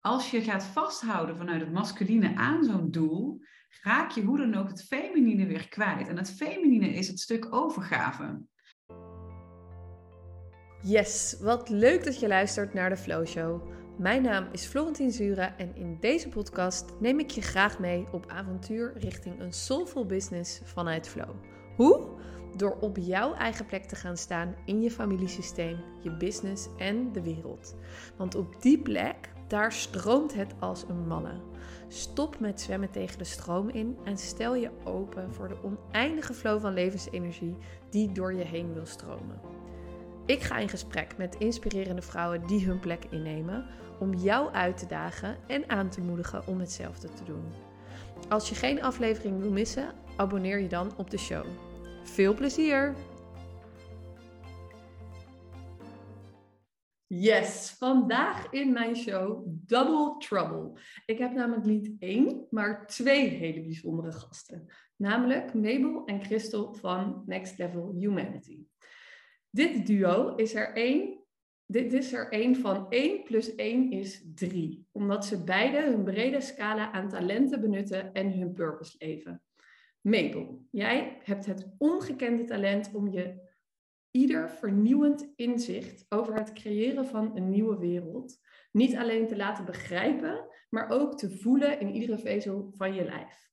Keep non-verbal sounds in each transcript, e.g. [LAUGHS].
als je gaat vasthouden vanuit het masculine aan zo'n doel, raak je hoe dan ook het feminine weer kwijt. En het feminine is het stuk overgave. Yes, wat leuk dat je luistert naar de Flow Show. Mijn naam is Florentien Zura en in deze podcast neem ik je graag mee op avontuur richting een soulful business vanuit Flow. Hoe? Door op jouw eigen plek te gaan staan in je familiesysteem, je business en de wereld. Want op die plek, daar stroomt het als een mannen. Stop met zwemmen tegen de stroom in en stel je open voor de oneindige flow van levensenergie die door je heen wil stromen. Ik ga in gesprek met inspirerende vrouwen die hun plek innemen om jou uit te dagen en aan te moedigen om hetzelfde te doen. Als je geen aflevering wil missen, abonneer je dan op de show. Veel plezier! Yes, vandaag in mijn show Double Trouble. Ik heb namelijk niet één, maar twee hele bijzondere gasten. Namelijk Mabel en Christel van Next Level Humanity. Dit duo is er één. Dit is er één van 1 plus 1 is 3. Omdat ze beide hun brede scala aan talenten benutten en hun purpose leven. Mabel, jij hebt het ongekende talent om je ieder vernieuwend inzicht over het creëren van een nieuwe wereld niet alleen te laten begrijpen, maar ook te voelen in iedere vezel van je lijf.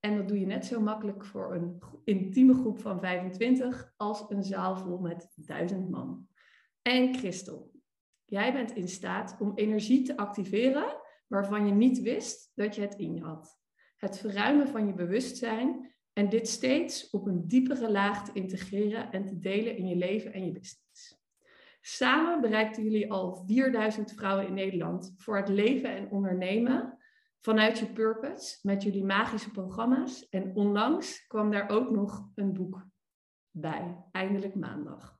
En dat doe je net zo makkelijk voor een intieme groep van 25 als een zaal vol met duizend man. En Christel, jij bent in staat om energie te activeren waarvan je niet wist dat je het in je had. Het verruimen van je bewustzijn en dit steeds op een diepere laag te integreren en te delen in je leven en je business. Samen bereikten jullie al 4000 vrouwen in Nederland voor het leven en ondernemen vanuit je purpose met jullie magische programma's. En onlangs kwam daar ook nog een boek bij, eindelijk maandag.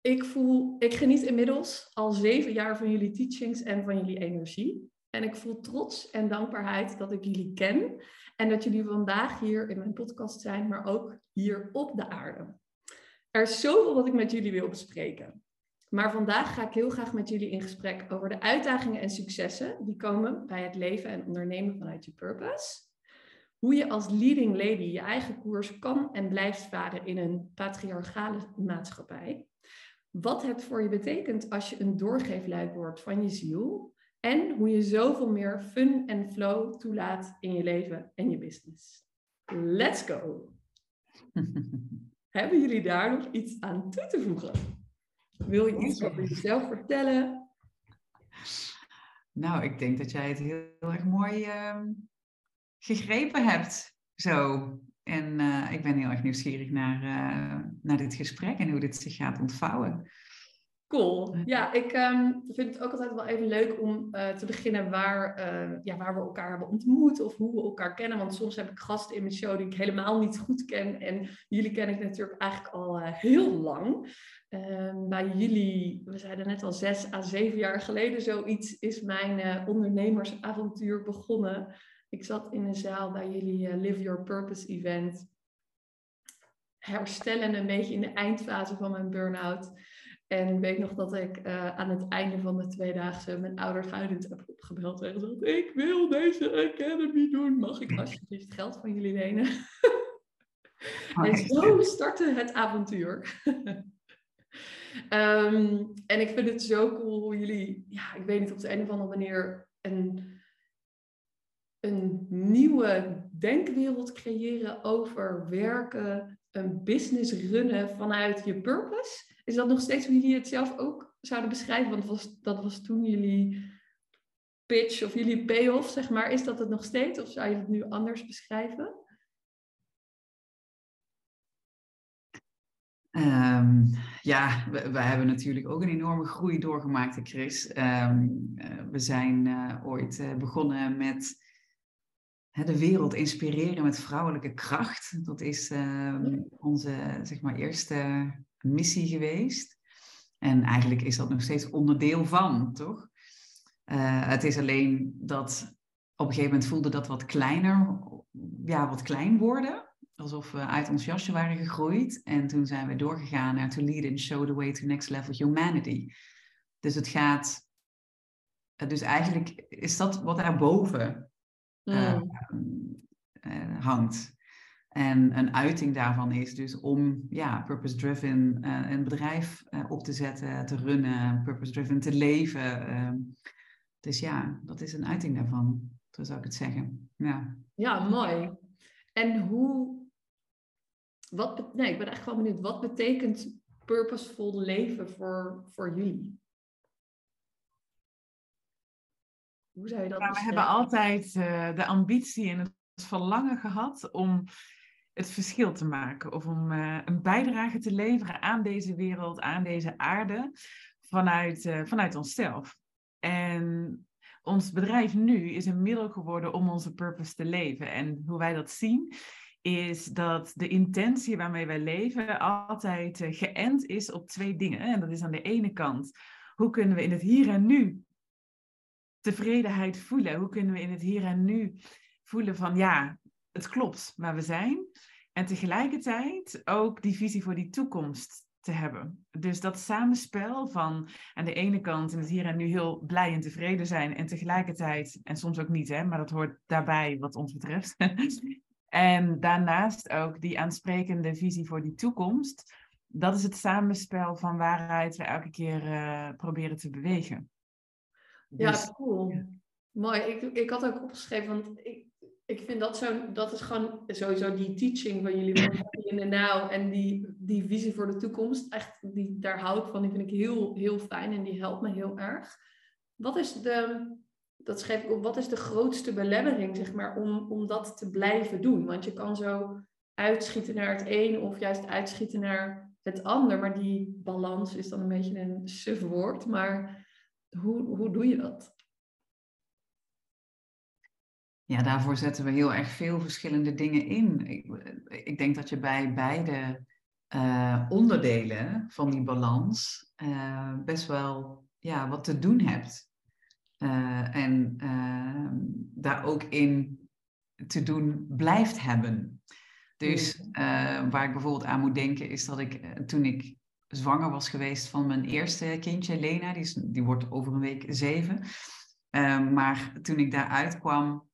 Ik voel, ik geniet inmiddels al zeven jaar van jullie teachings en van jullie energie. En ik voel trots en dankbaarheid dat ik jullie ken en dat jullie vandaag hier in mijn podcast zijn, maar ook hier op de aarde. Er is zoveel wat ik met jullie wil bespreken. Maar vandaag ga ik heel graag met jullie in gesprek over de uitdagingen en successen die komen bij het leven en ondernemen vanuit je purpose. Hoe je als leading lady je eigen koers kan en blijft varen in een patriarchale maatschappij. Wat het voor je betekent als je een doorgeefluik wordt van je ziel. En hoe je zoveel meer fun en flow toelaat in je leven en je business. Let's go! [LAUGHS] Hebben jullie daar nog iets aan toe te voegen? Wil je iets over jezelf vertellen? Nou, ik denk dat jij het heel, erg mooi uh, gegrepen hebt. Zo. En uh, ik ben heel erg nieuwsgierig naar, uh, naar dit gesprek en hoe dit zich gaat ontvouwen. Cool. Ja, ik um, vind het ook altijd wel even leuk om uh, te beginnen waar, uh, ja, waar we elkaar hebben ontmoet of hoe we elkaar kennen. Want soms heb ik gasten in mijn show die ik helemaal niet goed ken. En jullie ken ik natuurlijk eigenlijk al uh, heel lang. Ehm, bij jullie, we zeiden net al zes à zeven jaar geleden zoiets, is mijn ondernemersavontuur begonnen. Ik zat in een zaal bij jullie Live Your Purpose event. Herstellen een beetje in de eindfase van mijn burn-out. En ik weet nog dat ik uh, aan het einde van de tweedaagse mijn ouders huilend heb opgebeld en gezegd: Ik wil deze academy doen. Mag ik alsjeblieft geld van jullie lenen? [LAUGHS] Oh, en zo startte het avontuur. um, [LAUGHS] en ik vind het zo cool hoe jullie, ja, ik weet niet op de een of andere manier een, een nieuwe denkwereld creëren over werken, een business runnen vanuit je purpose. Is dat nog steeds hoe jullie het zelf ook zouden beschrijven? Want dat was, dat was toen jullie pitch of jullie payoff, zeg maar. Is dat het nog steeds of zou je het nu anders beschrijven? Um, ja, we, hebben natuurlijk ook een enorme groei doorgemaakt, Chris. Um, uh, we zijn uh, ooit uh, begonnen met de wereld inspireren met vrouwelijke kracht. Dat is um, onze zeg maar, eerste missie geweest. En eigenlijk is dat nog steeds onderdeel van, toch? Uh, het is alleen dat op een gegeven moment voelde dat wat kleiner, ja, wat klein worden. Alsof we uit ons jasje waren gegroeid. En toen zijn we doorgegaan naar To Lead and Show the Way to Next Level Humanity. Dus het gaat dus eigenlijk is dat wat daarboven uh, hangt. En een uiting daarvan is dus om ja, purpose-driven uh, een bedrijf op te zetten, te runnen, purpose-driven te leven. Ehm, dus ja, dat is een uiting daarvan, zo zou ik het zeggen. Ja, ja mooi. En hoe, wat, nee, ik ben echt wel benieuwd, wat betekent purposevol leven voor, voor jullie? Hoe zou je dat nou, We hebben altijd uh, de ambitie en het verlangen gehad om het verschil te maken of om uh, een bijdrage te leveren aan deze wereld, aan deze aarde, vanuit, uh, vanuit onszelf. En ons bedrijf nu is een middel geworden om onze purpose te leven. En hoe wij dat zien, is dat de intentie waarmee wij leven altijd uh, geënt is op twee dingen. En dat is aan de ene kant, hoe kunnen we in het hier en nu tevredenheid voelen? Hoe kunnen we in het hier en nu voelen van ja, het klopt waar we zijn. En tegelijkertijd ook die visie voor die toekomst te hebben. Dus dat samenspel van aan de ene kant in het hier en nu heel blij en tevreden zijn en tegelijkertijd, en soms ook niet, hè, maar dat hoort daarbij wat ons betreft. [LAUGHS] en daarnaast ook die aansprekende visie voor die toekomst. Dat is het samenspel van waaruit we elke keer uh, proberen te bewegen. Ja, dus, cool. Ja. Mooi. Ik, ik had ook opgeschreven, want ik, ik vind dat zo, dat is gewoon sowieso die teaching van jullie in de now en die, die visie voor de toekomst. Echt, die, daar hou ik van. Die vind ik heel, heel fijn en die helpt me heel erg. Wat is de, dat schreef ik op, wat is de grootste belemmering, zeg maar, om, om dat te blijven doen? Want je kan zo uitschieten naar het een of juist uitschieten naar het ander. Maar die balans is dan een beetje een suf woord. Maar hoe, hoe doe je dat? Ja, daarvoor zetten we heel erg veel verschillende dingen in. Ik, ik denk dat je bij beide uh, onderdelen van die balans uh, best wel ja, wat te doen hebt. Uh, en ehm, daar ook in te doen blijft hebben. Dus waar ik bijvoorbeeld aan moet denken is dat ik toen ik zwanger was geweest van mijn eerste kindje, Lena, die, is, die wordt over een week zeven. Ehm, maar toen ik daaruit kwam,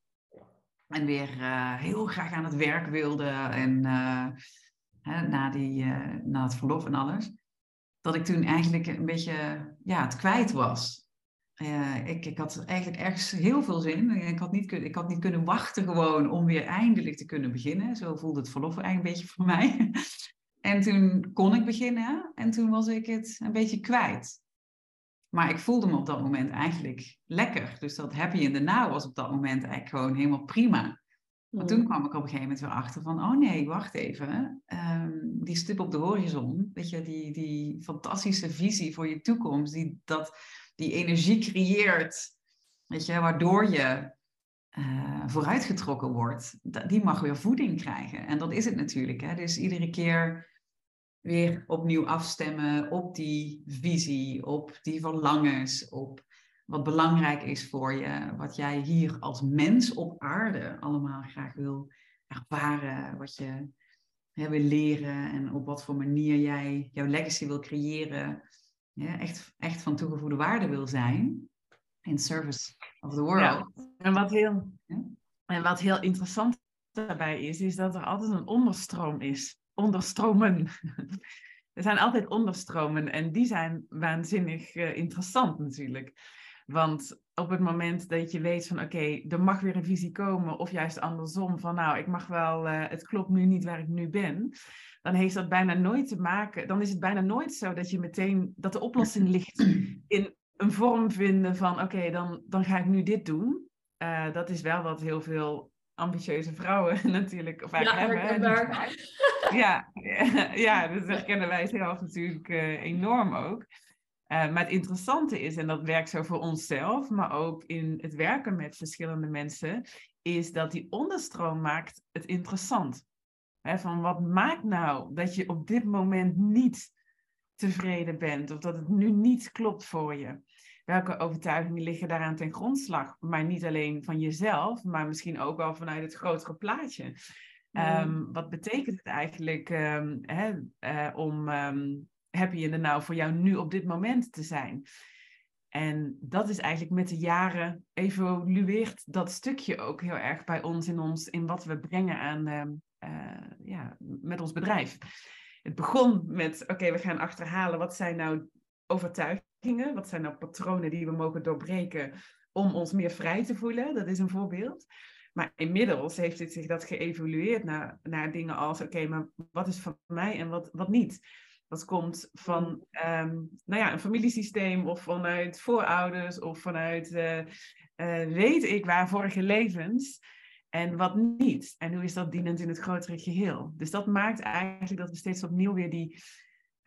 en weer uh, heel graag aan het werk wilde. En uh, hè, na, die, uh, na het verlof en alles. Dat ik toen eigenlijk een beetje ja, het kwijt was. ik, ik had eigenlijk ergens heel veel zin. Ik had, niet ik had niet kunnen wachten gewoon om weer eindelijk te kunnen beginnen. Zo voelde het verlof eigenlijk een beetje voor [LAUGHS] mij. en toen kon ik beginnen. En toen was ik het een beetje kwijt. Maar ik voelde me op dat moment eigenlijk lekker. Dus dat happy in the now was op dat moment eigenlijk gewoon helemaal prima. Maar toen kwam ik op een gegeven moment weer achter van, oh nee, wacht even. Um, die stip op de horizon, weet je, die, die fantastische visie voor je toekomst, die, dat, die energie creëert, weet je, waardoor je uh, vooruitgetrokken wordt, die mag weer voeding krijgen. En dat is het natuurlijk. Hè? Dus iedere keer weer opnieuw afstemmen op die visie, op die verlangens, op wat belangrijk is voor je, wat jij hier als mens op aarde allemaal graag wil ervaren, wat je hè, wil leren en op wat voor manier jij jouw legacy wil creëren, ja, echt, echt van toegevoegde waarde wil zijn in service of the world. En, wat heel, en wat heel interessant daarbij is, is dat er altijd een onderstroom is onderstromen. [LAUGHS] er zijn altijd onderstromen en die zijn waanzinnig uh, interessant natuurlijk. Want op het moment dat je weet van oké, er mag weer een visie komen, of juist andersom van nou, ik mag wel, uh, het klopt nu niet waar ik nu ben, dan heeft dat bijna nooit te maken, dan is het bijna nooit zo dat je meteen, dat de oplossing [CLEARS THROAT] ligt in een vorm vinden van oké, dan, dan ga ik nu dit doen. Uh, dat is wel wat heel veel ambitieuze vrouwen [LAUGHS] natuurlijk vaak ja, hebben. [LAUGHS] Ja, [LAUGHS] ja, dat herkennen wij zelf natuurlijk uh, enorm ook. Uh, maar het interessante is, en dat werkt zo voor onszelf, maar ook in het werken met verschillende mensen, is dat die onderstroom maakt het interessant. He, van wat maakt nou dat je op dit moment niet tevreden bent of dat het nu niet klopt voor je? welke overtuigingen liggen daaraan ten grondslag? Maar niet alleen van jezelf, maar misschien ook wel vanuit het grotere plaatje. Um, wat betekent het eigenlijk um, hè, uh, om um, happy in de nou voor jou nu op dit moment te zijn? En dat is eigenlijk met de jaren evolueert dat stukje ook heel erg bij ons in, ons, in wat we brengen aan, ehm, eh, ja, met ons bedrijf. Het begon met, oké, we gaan achterhalen wat zijn nou overtuigingen, wat zijn nou patronen die we mogen doorbreken om ons meer vrij te voelen. Dat is een voorbeeld. Maar inmiddels heeft het zich dat geëvolueerd naar, naar dingen als, oké, maar wat is van mij en wat, wat niet? Dat komt van um, nou ja, een familiesysteem of vanuit voorouders of vanuit uh, uh, weet ik waar vorige levens en wat niet. En hoe is dat dienend in het grotere geheel? Dus dat maakt eigenlijk dat we steeds opnieuw weer die,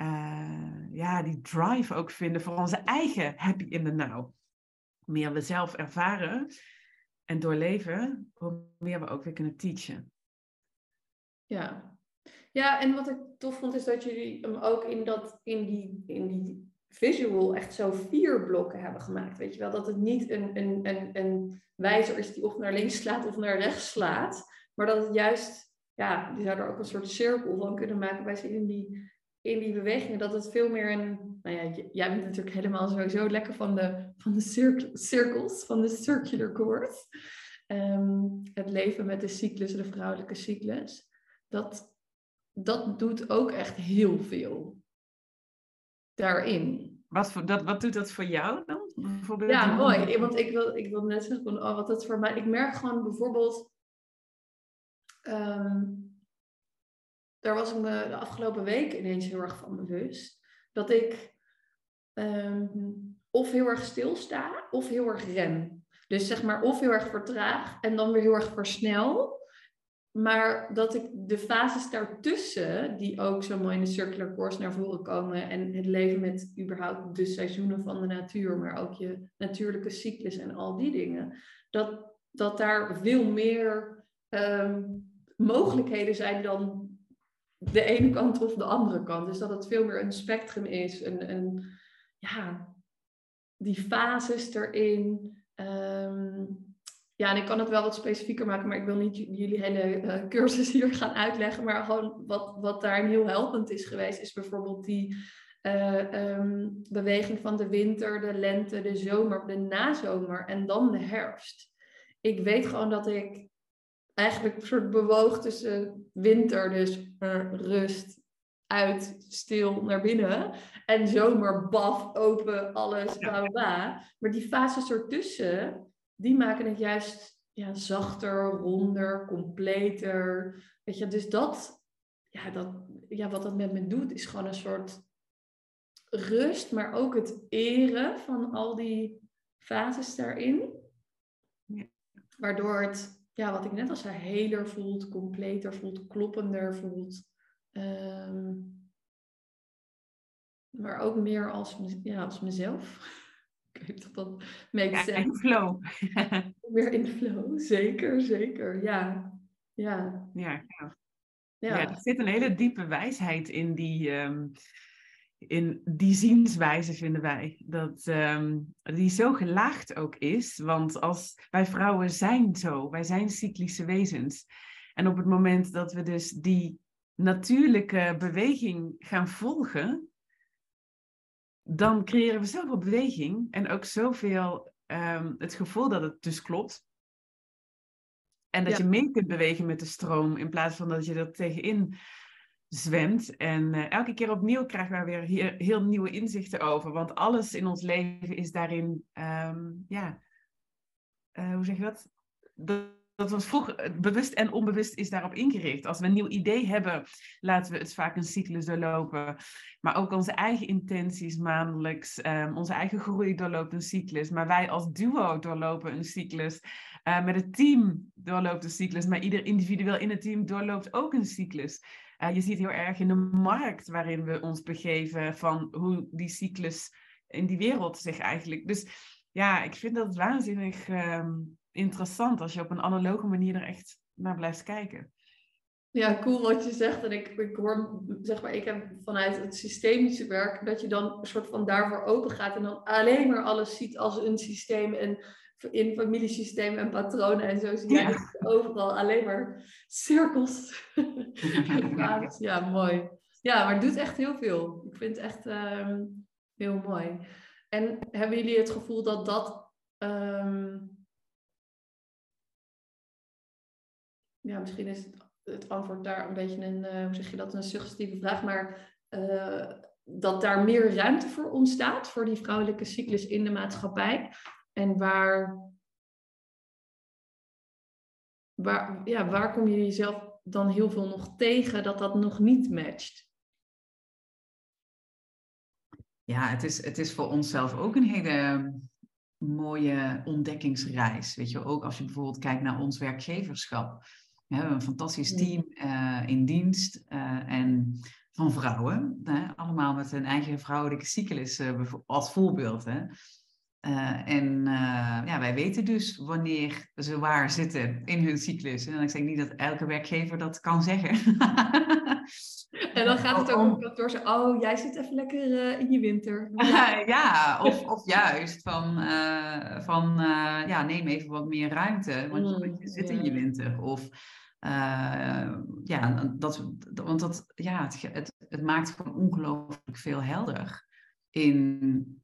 uh, ja, die drive ook vinden voor onze eigen happy in the now. Meer we zelf ervaren en doorleven, hoe meer we ook weer kunnen teachen. Ja, ja, en wat ik tof vond is dat jullie hem ook in, dat, in, die, in die visual echt zo vier blokken hebben gemaakt. Weet je wel, dat het niet een, een, een, een wijzer is die of naar links slaat of naar rechts slaat. Maar dat het juist, ja, je zou er ook een soort cirkel van kunnen maken bij in die, in die bewegingen. Dat het veel meer een, nou ja, jij bent natuurlijk helemaal sowieso lekker van de, van de cirkels, van de circular course. Ehm, het leven met de cyclus, de vrouwelijke cyclus. Dat, dat doet ook echt heel veel daarin. Wat, voor, dat, wat doet dat voor jou dan? Bijvoorbeeld ja, mooi. Want ik wil, ik wil net zeggen, oh, wat dat voor mij... Ik merk gewoon bijvoorbeeld... Um, daar was ik me de afgelopen week ineens heel erg van bewust. Dat ik um, of heel erg stilsta, of heel erg rem. Dus zeg maar, of heel erg vertraag en dan weer heel erg versnel. Maar dat ik de fases daartussen, die ook zo mooi in de circular course naar voren komen, en het leven met überhaupt de seizoenen van de natuur, maar ook je natuurlijke cyclus en al die dingen, dat, dat daar veel meer um, mogelijkheden zijn dan de ene kant of de andere kant. Dus dat het veel meer een spectrum is, een, een ja, die fases erin. Um, ja, en ik kan het wel wat specifieker maken, maar ik wil niet jullie hele uh, cursus [LAUGHS] hier gaan uitleggen. Maar gewoon wat, wat daarin heel helpend is geweest, is bijvoorbeeld die uh, um, beweging van de winter, de lente, de zomer, de nazomer en dan de herfst. Ik weet gewoon dat ik eigenlijk een soort bewoog tussen winter, dus rust, uit, stil, naar binnen. En zomer, baf, open, alles, bla bla bla. Maar die fases ertussen die maken het juist ja, zachter, ronder, completer. Weet je, dus dat, ja, dat, ja, wat dat met me doet, is gewoon een soort rust, maar ook het eren van al die fases daarin. Waardoor het, ja, wat ik net al zei, heler voelt, completer voelt, kloppender voelt. Ehm, maar ook meer als, ja, als mezelf. [LAUGHS] Ik weet dat dat makes ja, In flow. [LAUGHS] Weer in flow, zeker, zeker. Ja, ja. Ja, ja. ja. er zit een hele diepe wijsheid in die, um, in die zienswijze, vinden wij. Dat, um, die zo gelaagd ook is. Want als wij vrouwen zijn zo, wij zijn cyclische wezens. En op het moment dat we dus die natuurlijke beweging gaan volgen, dan creëren we zoveel beweging en ook zoveel um, het gevoel dat het dus klopt. En dat je mee kunt bewegen met de stroom in plaats van dat je er tegenin zwemt. En uh, elke keer opnieuw krijgen we weer heel, heel, nieuwe inzichten over. Want alles in ons leven is daarin, um, ja, uh, hoe zeg je dat? dat was vroeger, bewust en onbewust is daarop ingericht. Als we een nieuw idee hebben, laten we het vaak een cyclus doorlopen. Maar ook onze eigen intenties maandelijks, um, onze eigen groei doorloopt een cyclus. Maar wij als duo doorlopen een cyclus. Met het team doorloopt een cyclus. Maar ieder individueel in het team doorloopt ook een cyclus. Uh, je ziet heel erg in de markt waarin we ons begeven van hoe die cyclus in die wereld zich eigenlijk. Dus ja, ik vind dat waanzinnig. Um, interessant als je op een analoge manier er echt naar blijft kijken. Ja, cool wat je zegt. En ik, ik hoor, zeg maar, ik heb vanuit het systemische werk dat je dan een soort van daarvoor open gaat en dan alleen maar alles ziet als een systeem en in familiesysteem en patronen en zo zie je ja. overal alleen maar cirkels. [LAUGHS] ja, mooi. Ja, maar het doet echt heel veel. Ik vind het echt um, heel mooi. En hebben jullie het gevoel dat dat. ehm, ja, misschien is het, het antwoord daar een beetje een, eh, hoe zeg je dat, een suggestieve vraag, maar eh, dat daar meer ruimte voor ontstaat, voor die vrouwelijke cyclus in de maatschappij. En waar, waar, ja, waar kom je jezelf dan heel veel nog tegen dat dat nog niet matcht? Ja, het is, het is voor onszelf ook een hele mooie ontdekkingsreis. Weet je, ook als je bijvoorbeeld kijkt naar ons werkgeverschap. We hebben een fantastisch team uh, in dienst uh, en van vrouwen. Hè? Allemaal met hun eigen vrouwelijke cyclus uh, als voorbeeld. Hè? En ja, wij weten dus wanneer ze waar zitten in hun cyclus. En ik zeg niet dat elke werkgever dat kan zeggen. [LAUGHS] En dan gaat het ook om kantoor oh, jij zit even lekker uh, in je winter. [LAUGHS] ja, of, of juist van, van ja, neem even wat meer ruimte, want je, mm, je zit in je winter. Of ja, dat, want dat, ja, het, het, het maakt gewoon ongelooflijk veel helder in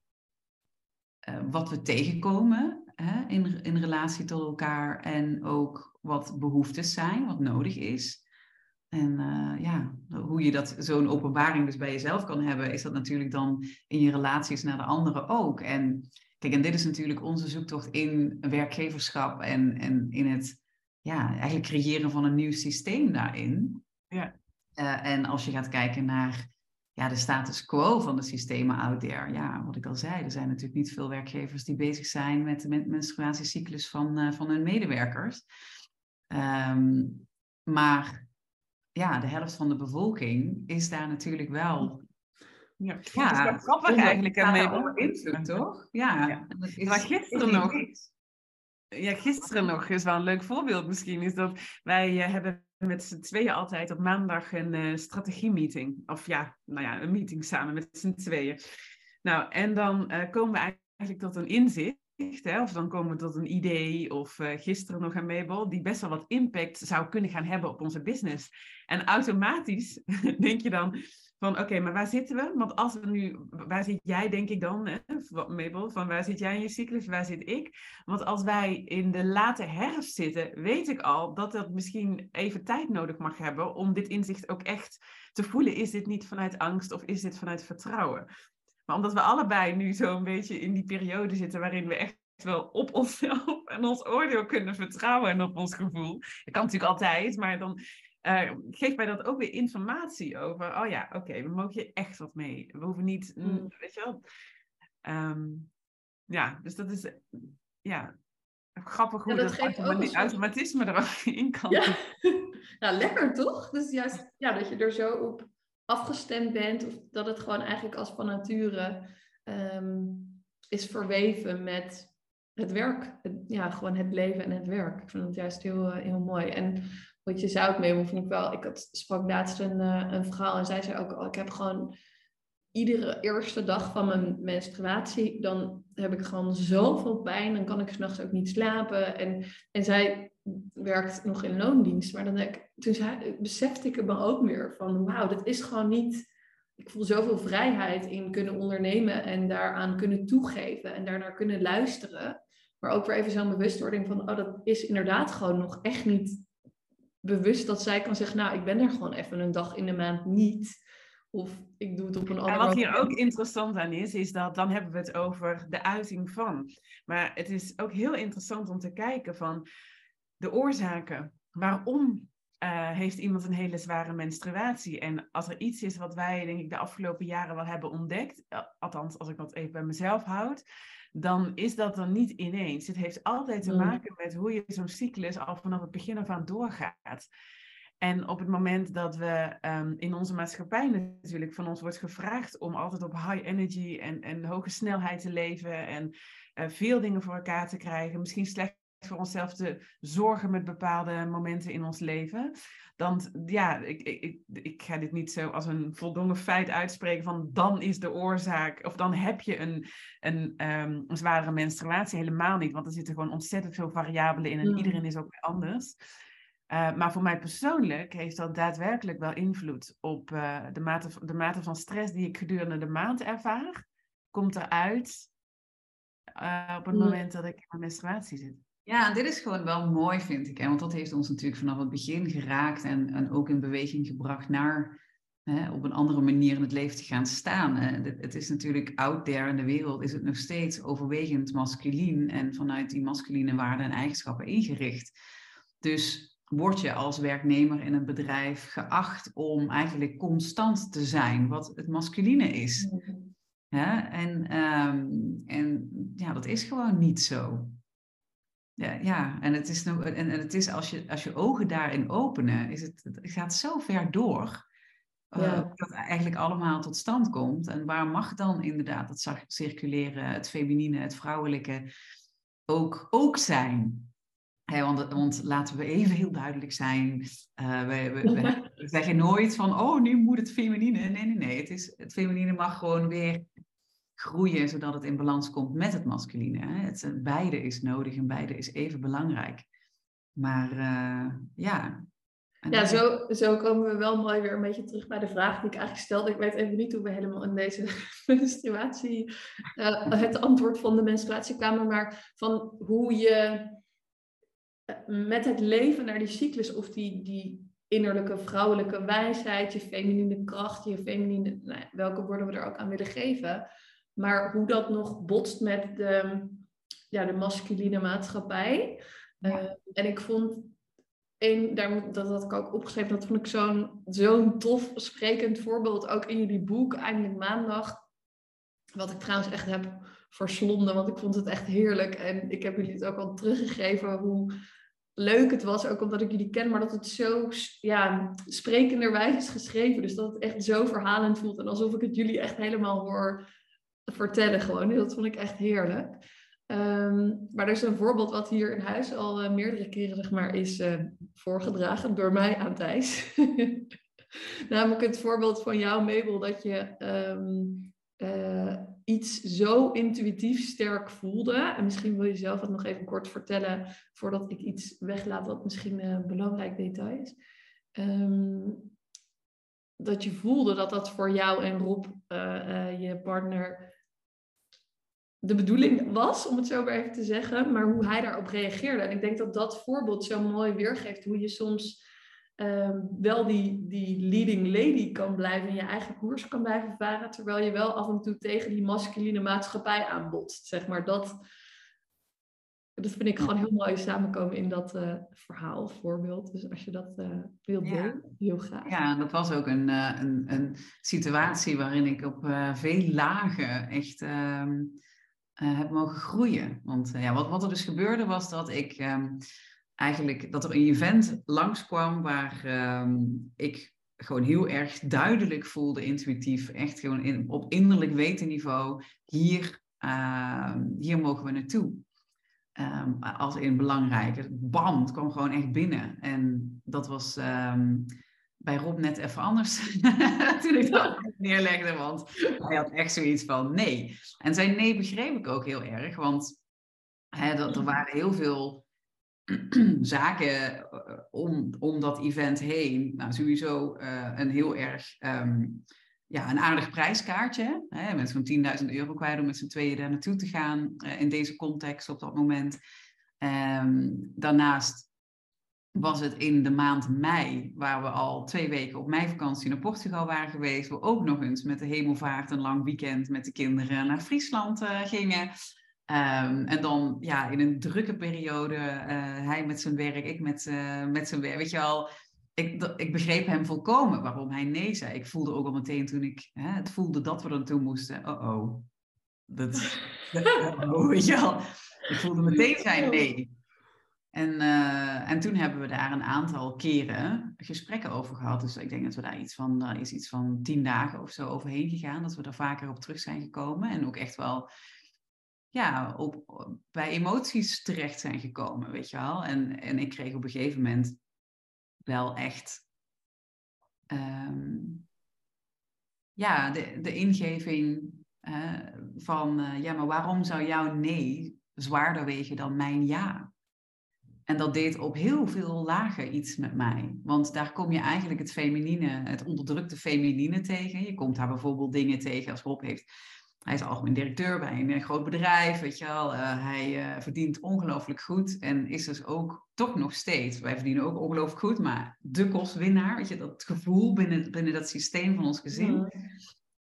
wat we tegenkomen hè, in, in relatie tot elkaar en ook wat behoeftes zijn, wat nodig is. En uh, ja, hoe je dat, zo'n openbaring dus bij jezelf kan hebben, is dat natuurlijk dan in je relaties naar de anderen ook. En kijk, en dit is natuurlijk onze zoektocht in werkgeverschap en, en in het ja, eigenlijk creëren van een nieuw systeem daarin. Ja. Uh, en als je gaat kijken naar ja, de status quo van de systemen out there. Ja, wat ik al zei, er zijn natuurlijk niet veel werkgevers die bezig zijn met de menstruatiecyclus van, uh, van hun medewerkers. Um, maar ja, de helft van de bevolking is daar natuurlijk wel. Ja, ja dat is grappig eigenlijk. En mee invloed, toch? Ja. ja. Is, maar gisteren nog. Ja, gisteren nog is wel een leuk voorbeeld misschien. Is dat wij uh, hebben met z'n tweeën altijd op maandag een uh, strategie-meeting. Of ja, nou ja, een meeting samen met z'n tweeën. Nou, en dan uh, komen we eigenlijk tot een inzicht Hè, of dan komen we tot een idee, of gisteren nog een Mabel, die best wel wat impact zou kunnen gaan hebben op onze business. En automatisch [LAUGHS] denk je dan van, oké, maar waar zitten we? Want als we nu, waar zit jij denk ik dan, hè, Mabel, van waar zit jij in je cyclus, waar zit ik? Want als wij in de late herfst zitten, weet ik al dat dat misschien even tijd nodig mag hebben om dit inzicht ook echt te voelen. Is dit niet vanuit angst of is dit vanuit vertrouwen? Maar omdat we allebei nu zo'n beetje in die periode zitten waarin we echt wel op onszelf en ons oordeel kunnen vertrouwen en op ons gevoel. Dat kan natuurlijk altijd, maar dan uh, geeft mij dat ook weer informatie over. Oh ja, oké, okay, we mogen je echt wat mee. We hoeven niet, mm. weet je wel. Um, ja, dus dat is ja, grappig hoe ja, dat, dat automa automatisme er ook [LAUGHS] in kan. Ja. [LAUGHS] nou, lekker toch? Dus juist ja, dat je er zo op afgestemd bent, of dat het gewoon eigenlijk als van nature um, is verweven met het werk. Ja, gewoon het leven en het werk. Ik vind het juist heel, eh, heel mooi. En je zou het mee vind ik wel. Ik had, sprak laatst een, uh, een vrouw en zij zei ook al, ik heb gewoon iedere eerste dag van mijn menstruatie, dan heb ik gewoon zoveel pijn. Dan kan ik s'nachts ook niet slapen. En, en zij werkt nog in loondienst. Maar dan ik, toen zei, besefte ik me ook weer van wauw, dat is gewoon niet. Ik voel zoveel vrijheid in kunnen ondernemen en daaraan kunnen toegeven en daarnaar kunnen luisteren. Maar ook weer even zo'n bewustwording van, oh, dat is inderdaad gewoon nog echt niet bewust dat zij kan zeggen, nou, ik ben er gewoon even een dag in de maand niet. Of ik doe het op een andere En wat hier ook interessant aan is, is dat dan hebben we het over de uiting van. Maar het is ook heel interessant om te kijken van de oorzaken. Waarom uh, heeft iemand een hele zware menstruatie? En als er iets is wat wij, denk ik, de afgelopen jaren wel hebben ontdekt, eh, althans als ik dat even bij mezelf houd, dan is dat er niet ineens. Het heeft altijd te mm. maken met hoe je zo'n cyclus al vanaf het begin af aan doorgaat. En op het moment dat we um, in onze maatschappij natuurlijk van ons wordt gevraagd om altijd op high energy en, en hoge snelheid te leven en uh, veel dingen voor elkaar te krijgen, misschien slecht voor onszelf te zorgen met bepaalde momenten in ons leven. Dan, ja, ik, ik, ik ga dit niet zo als een voldongen feit uitspreken van dan is de oorzaak, of dan heb je een, een, um, een zware menstruatie. Helemaal niet, want er zitten gewoon ontzettend veel variabelen in en iedereen is ook weer anders. Uh, maar voor mij persoonlijk heeft dat daadwerkelijk wel invloed op uh, de, mate, de mate van stress die ik gedurende de maand ervaar. Komt eruit eh, op het moment dat ik in mijn menstruatie zit. Ja, en dit is gewoon wel mooi, vind ik. Hè? Want dat heeft ons natuurlijk vanaf het begin geraakt en, en ook in beweging gebracht naar hè, op een andere manier in het leven te gaan staan. Hè? Het, is natuurlijk out there in de wereld, is het nog steeds overwegend masculien en vanuit die masculine waarden en eigenschappen ingericht. Dus word je als werknemer in een bedrijf geacht om eigenlijk constant te zijn, wat het masculine is. Hè? En, ehm, en ja, dat is gewoon niet zo. Ja, ja, en het is, nog, en, en het is als, je, als je ogen daarin openen, is het, het gaat zo ver door. eh, Ja. dat eigenlijk allemaal tot stand komt. En waar mag dan inderdaad het circuleren, het feminine, het vrouwelijke ook, ook zijn? Want, want laten we even heel duidelijk zijn. eh, we, we, we- we [LAUGHS] zeggen nooit van, oh, nu moet het feminine. Nee, nee, nee. Het, is, het feminine mag gewoon weer groeien, zodat het in balans komt met het masculine. Hè? Het, eh, beide is nodig en beide is even belangrijk. Maar eh, ja. En Ja, zo, zo komen we wel mooi weer een beetje terug bij de vraag die ik eigenlijk stelde. Ik weet even niet hoe we helemaal in deze [LAUGHS] menstruatie, eh, het antwoord van de menstruatie kwamen, maar van hoe je met het leven naar die cyclus of die, die innerlijke vrouwelijke wijsheid, je feminine kracht, je feminine, nou welke woorden we er ook aan willen geven, maar hoe dat nog botst met de, ja, de masculine maatschappij. Ja. Eh, en ik vond een, daar, dat had ik ook opgeschreven, dat vond ik zo'n zo'n tof sprekend voorbeeld, ook in jullie boek, eindelijk maandag. Wat ik trouwens echt heb verslonden, want ik vond het echt heerlijk. En ik heb jullie het ook al teruggegeven hoe leuk het was, ook omdat ik jullie ken, maar dat het zo ja, sprekenderwijs is geschreven. Dus dat het echt zo verhalend voelt en alsof ik het jullie echt helemaal hoor vertellen gewoon. Dat vond ik echt heerlijk. Ehm, maar er is een voorbeeld wat hier in huis al eh, meerdere keren zeg maar, is eh, voorgedragen door mij aan Thijs. [LAUGHS] Namelijk het voorbeeld van jou, Mabel, dat je ehm, eh, iets zo intuïtief sterk voelde. En misschien wil je zelf het nog even kort vertellen voordat ik iets weglaat wat misschien een belangrijk detail is. Ehm, dat je voelde dat dat voor jou en Rob, je partner, de bedoeling was, om het zo maar even te zeggen, maar hoe hij daarop reageerde. En ik denk dat dat voorbeeld zo mooi weergeeft hoe je soms ehm, wel die, die leading lady kan blijven en je eigen koers kan blijven varen, terwijl je wel af en toe tegen die masculine maatschappij aanbotst. Zeg maar dat, dat vind ik gewoon heel mooi samenkomen in dat eh, verhaal voorbeeld. Dus als je dat eh wilt Ja. delen, heel graag. Ja, dat was ook een, eh, een, een situatie waarin ik op veel lagen echt ehm, eh, heb mogen groeien. Want eh, ja, wat, wat er dus gebeurde was dat ik ehm, eigenlijk dat er een event langskwam waar ehm, ik gewoon heel erg duidelijk voelde, intuïtief, echt gewoon in, op innerlijk wetenniveau, hier, ehm, hier mogen we naartoe. Ehm, als in belangrijk. Bam, het kwam gewoon echt binnen. En dat was bij Rob net even anders [LAUGHS] toen ik dat neerlegde, want hij had echt zoiets van nee. En zijn nee begreep ik ook heel erg, want hè, dat, er waren heel veel [CLEARS THROAT] zaken eh, om, om dat event heen. Nou, sowieso eh, een heel erg ehm, ja, een aardig prijskaartje. Hè, met zo'n 10.000 euro kwijt om met z'n tweeën daar naartoe te gaan eh, in deze context op dat moment. Ehm, daarnaast was het in de maand mei, waar we al twee weken op meivakantie naar Portugal waren geweest, we ook nog eens met de hemelvaart een lang weekend met de kinderen naar Friesland eh, gingen. Ehm, en dan ja, in een drukke periode, eh, hij met zijn werk, ik met, eh, met zijn werk, weet je wel. Ik, ik begreep hem volkomen waarom hij nee zei. Ik voelde ook al meteen toen ik hè, het voelde dat we er naartoe moesten. Oh oh. Dat, [LAUGHS] oh, weet je wel. Ik voelde meteen zijn nee. En, eh, en toen hebben we daar een aantal keren gesprekken over gehad. Dus ik denk dat we daar iets van, daar is iets van tien dagen of zo overheen gegaan. Dat we er vaker op terug zijn gekomen. En ook echt wel ja, op, bij emoties terecht zijn gekomen, weet je wel. En, en ik kreeg op een gegeven moment wel echt ehm, ja, de, de ingeving van, eh, ja, maar waarom zou jouw nee zwaarder wegen dan mijn ja? En dat deed op heel veel lagen iets met mij. Want daar kom je eigenlijk het feminine, het onderdrukte feminine tegen. Je komt daar bijvoorbeeld dingen tegen als Rob heeft hij is algemeen directeur bij een groot bedrijf, weet je wel. hij verdient ongelooflijk goed en is dus ook toch nog steeds, wij verdienen ook ongelooflijk goed, maar de kostwinnaar, weet je, dat gevoel binnen, binnen dat systeem van ons gezin.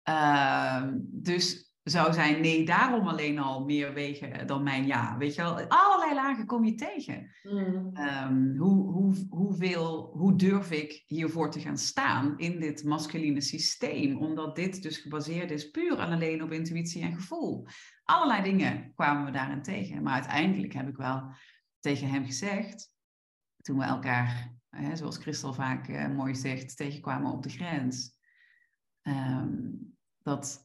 Ehm, dus zou zijn nee daarom alleen al meer wegen dan mijn ja. Weet je wel, allerlei lagen kom je tegen. Mm. Um, hoe, hoe, hoeveel, hoe durf ik hiervoor te gaan staan in dit masculine systeem? Omdat dit dus gebaseerd is puur en alleen op intuïtie en gevoel. Allerlei dingen kwamen we daarin tegen. Maar uiteindelijk heb ik wel tegen hem gezegd, toen we elkaar, hè, zoals Christel vaak uh, mooi zegt, tegenkwamen op de grens. Um, dat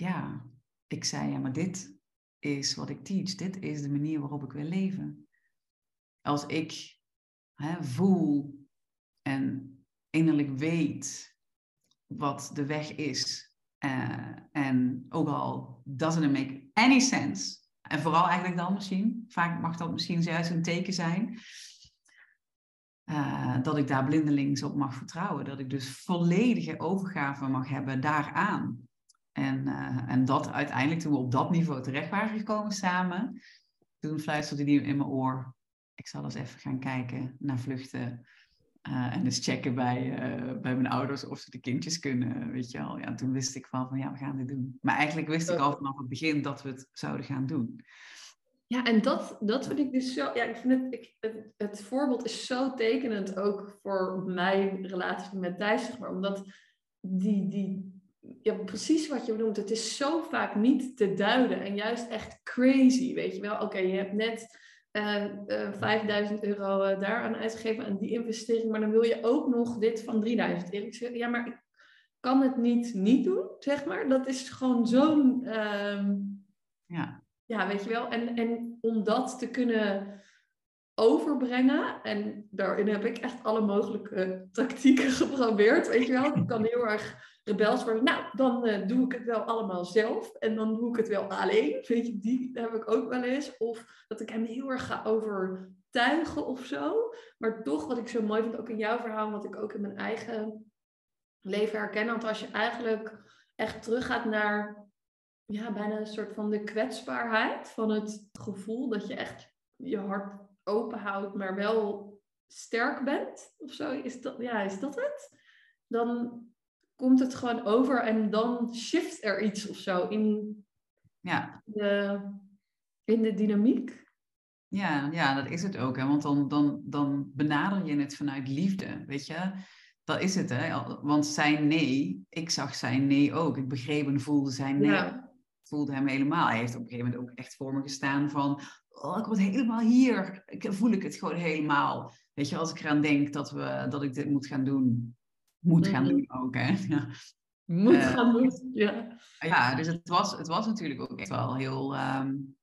ja, ik zei, ja, maar dit is wat ik teach. Dit is de manier waarop ik wil leven. Als ik hè, voel en innerlijk weet wat de weg is. Uh, en ook al doesn't it make any sense. En vooral eigenlijk dan misschien. Vaak mag dat misschien juist een teken zijn. Uh, dat ik daar blindelings op mag vertrouwen. Dat ik dus volledige overgave mag hebben daaraan. En, uh, en dat uiteindelijk, toen we op dat niveau terecht waren gekomen samen, toen fluisterde die in mijn oor. Ik zal eens even gaan kijken naar vluchten. Uh, en eens checken bij, uh, bij mijn ouders of ze de kindjes kunnen, weet je wel. Ja, toen wist ik van, van ja, we gaan dit doen. Maar eigenlijk wist ik al vanaf het begin dat we het zouden gaan doen. Ja, en dat, dat vind ik dus zo. Ja, ik vind het, ik, het, het voorbeeld is zo tekenend ook voor mijn relatie met Thijs, zeg maar. Omdat die, die, ja, precies wat je noemt. Het is zo vaak niet te duiden en juist echt crazy, weet je wel. Oké, je hebt net uh, uh, 5000 euro uh, daaraan uitgegeven aan die investering, maar dan wil je ook nog dit van 3000 euro. Ja, maar ik kan het niet niet doen, zeg maar. Dat is gewoon zo'n... Ehm, ja. ja, weet je wel. En, en om dat te kunnen overbrengen. En daarin heb ik echt alle mogelijke tactieken [LAUGHS] geprobeerd. Weet je wel, ik kan heel erg rebels worden. Nou, dan uh, doe ik het wel allemaal zelf. En dan doe ik het wel alleen. Weet je, die heb ik ook wel eens. Of dat ik hem heel erg ga overtuigen of zo. Maar toch, wat ik zo mooi vind, ook in jouw verhaal, wat ik ook in mijn eigen leven herken. Want als je eigenlijk echt teruggaat naar ja, bijna een soort van de kwetsbaarheid van het gevoel dat je echt je hart open houdt, maar wel sterk bent of zo. Is dat, ja, is dat het? Dan komt het gewoon over en dan shift er iets of zo in, ja. de, in de dynamiek. Ja, ja, dat is het ook. Hè? Want dan, dan, dan benader je het vanuit liefde, weet je. Dat is het, hè. Want zijn nee, ik zag zijn nee ook. Ik begreep en voelde zijn nee. Ja. voelde hem helemaal. Hij heeft op een gegeven moment ook echt voor me gestaan van... Oh, ik word helemaal hier. Ik voel ik het gewoon helemaal. Weet je, als ik eraan denk dat, we, dat ik dit moet gaan doen moet gaan mhm. doen ook. Hè? [LAUGHS] Ja. Moet uh, gaan doen, ja. Ja, dus het was, het was natuurlijk ook echt wel heel... Um,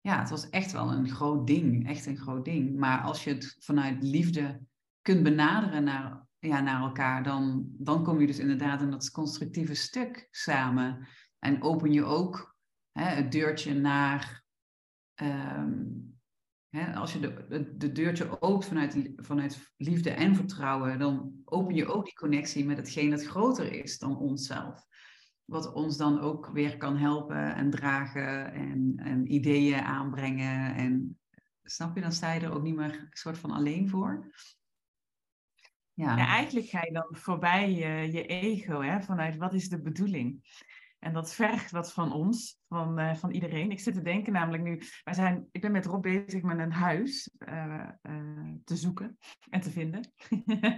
ja, het was echt wel een groot ding. Echt een groot ding. Maar als je het vanuit liefde kunt benaderen naar, ja, naar elkaar... Dan, dan kom je dus inderdaad in dat constructieve stuk samen. En open je ook hè, het deurtje naar... Um, als je de, de, deurtje opent vanuit, vanuit liefde en vertrouwen, dan open je ook die connectie met hetgeen dat groter is dan onszelf. Wat ons dan ook weer kan helpen en dragen en, en ideeën aanbrengen. En snap je, dan sta je er ook niet meer soort van alleen voor. Ja. eigenlijk ga je dan voorbij je, je ego, hè? vanuit wat is de bedoeling. En dat vergt wat van ons, van, uh, van iedereen. Ik zit te denken namelijk nu, wij zijn, ik ben met Rob bezig met een huis uh, uh, te zoeken en te vinden.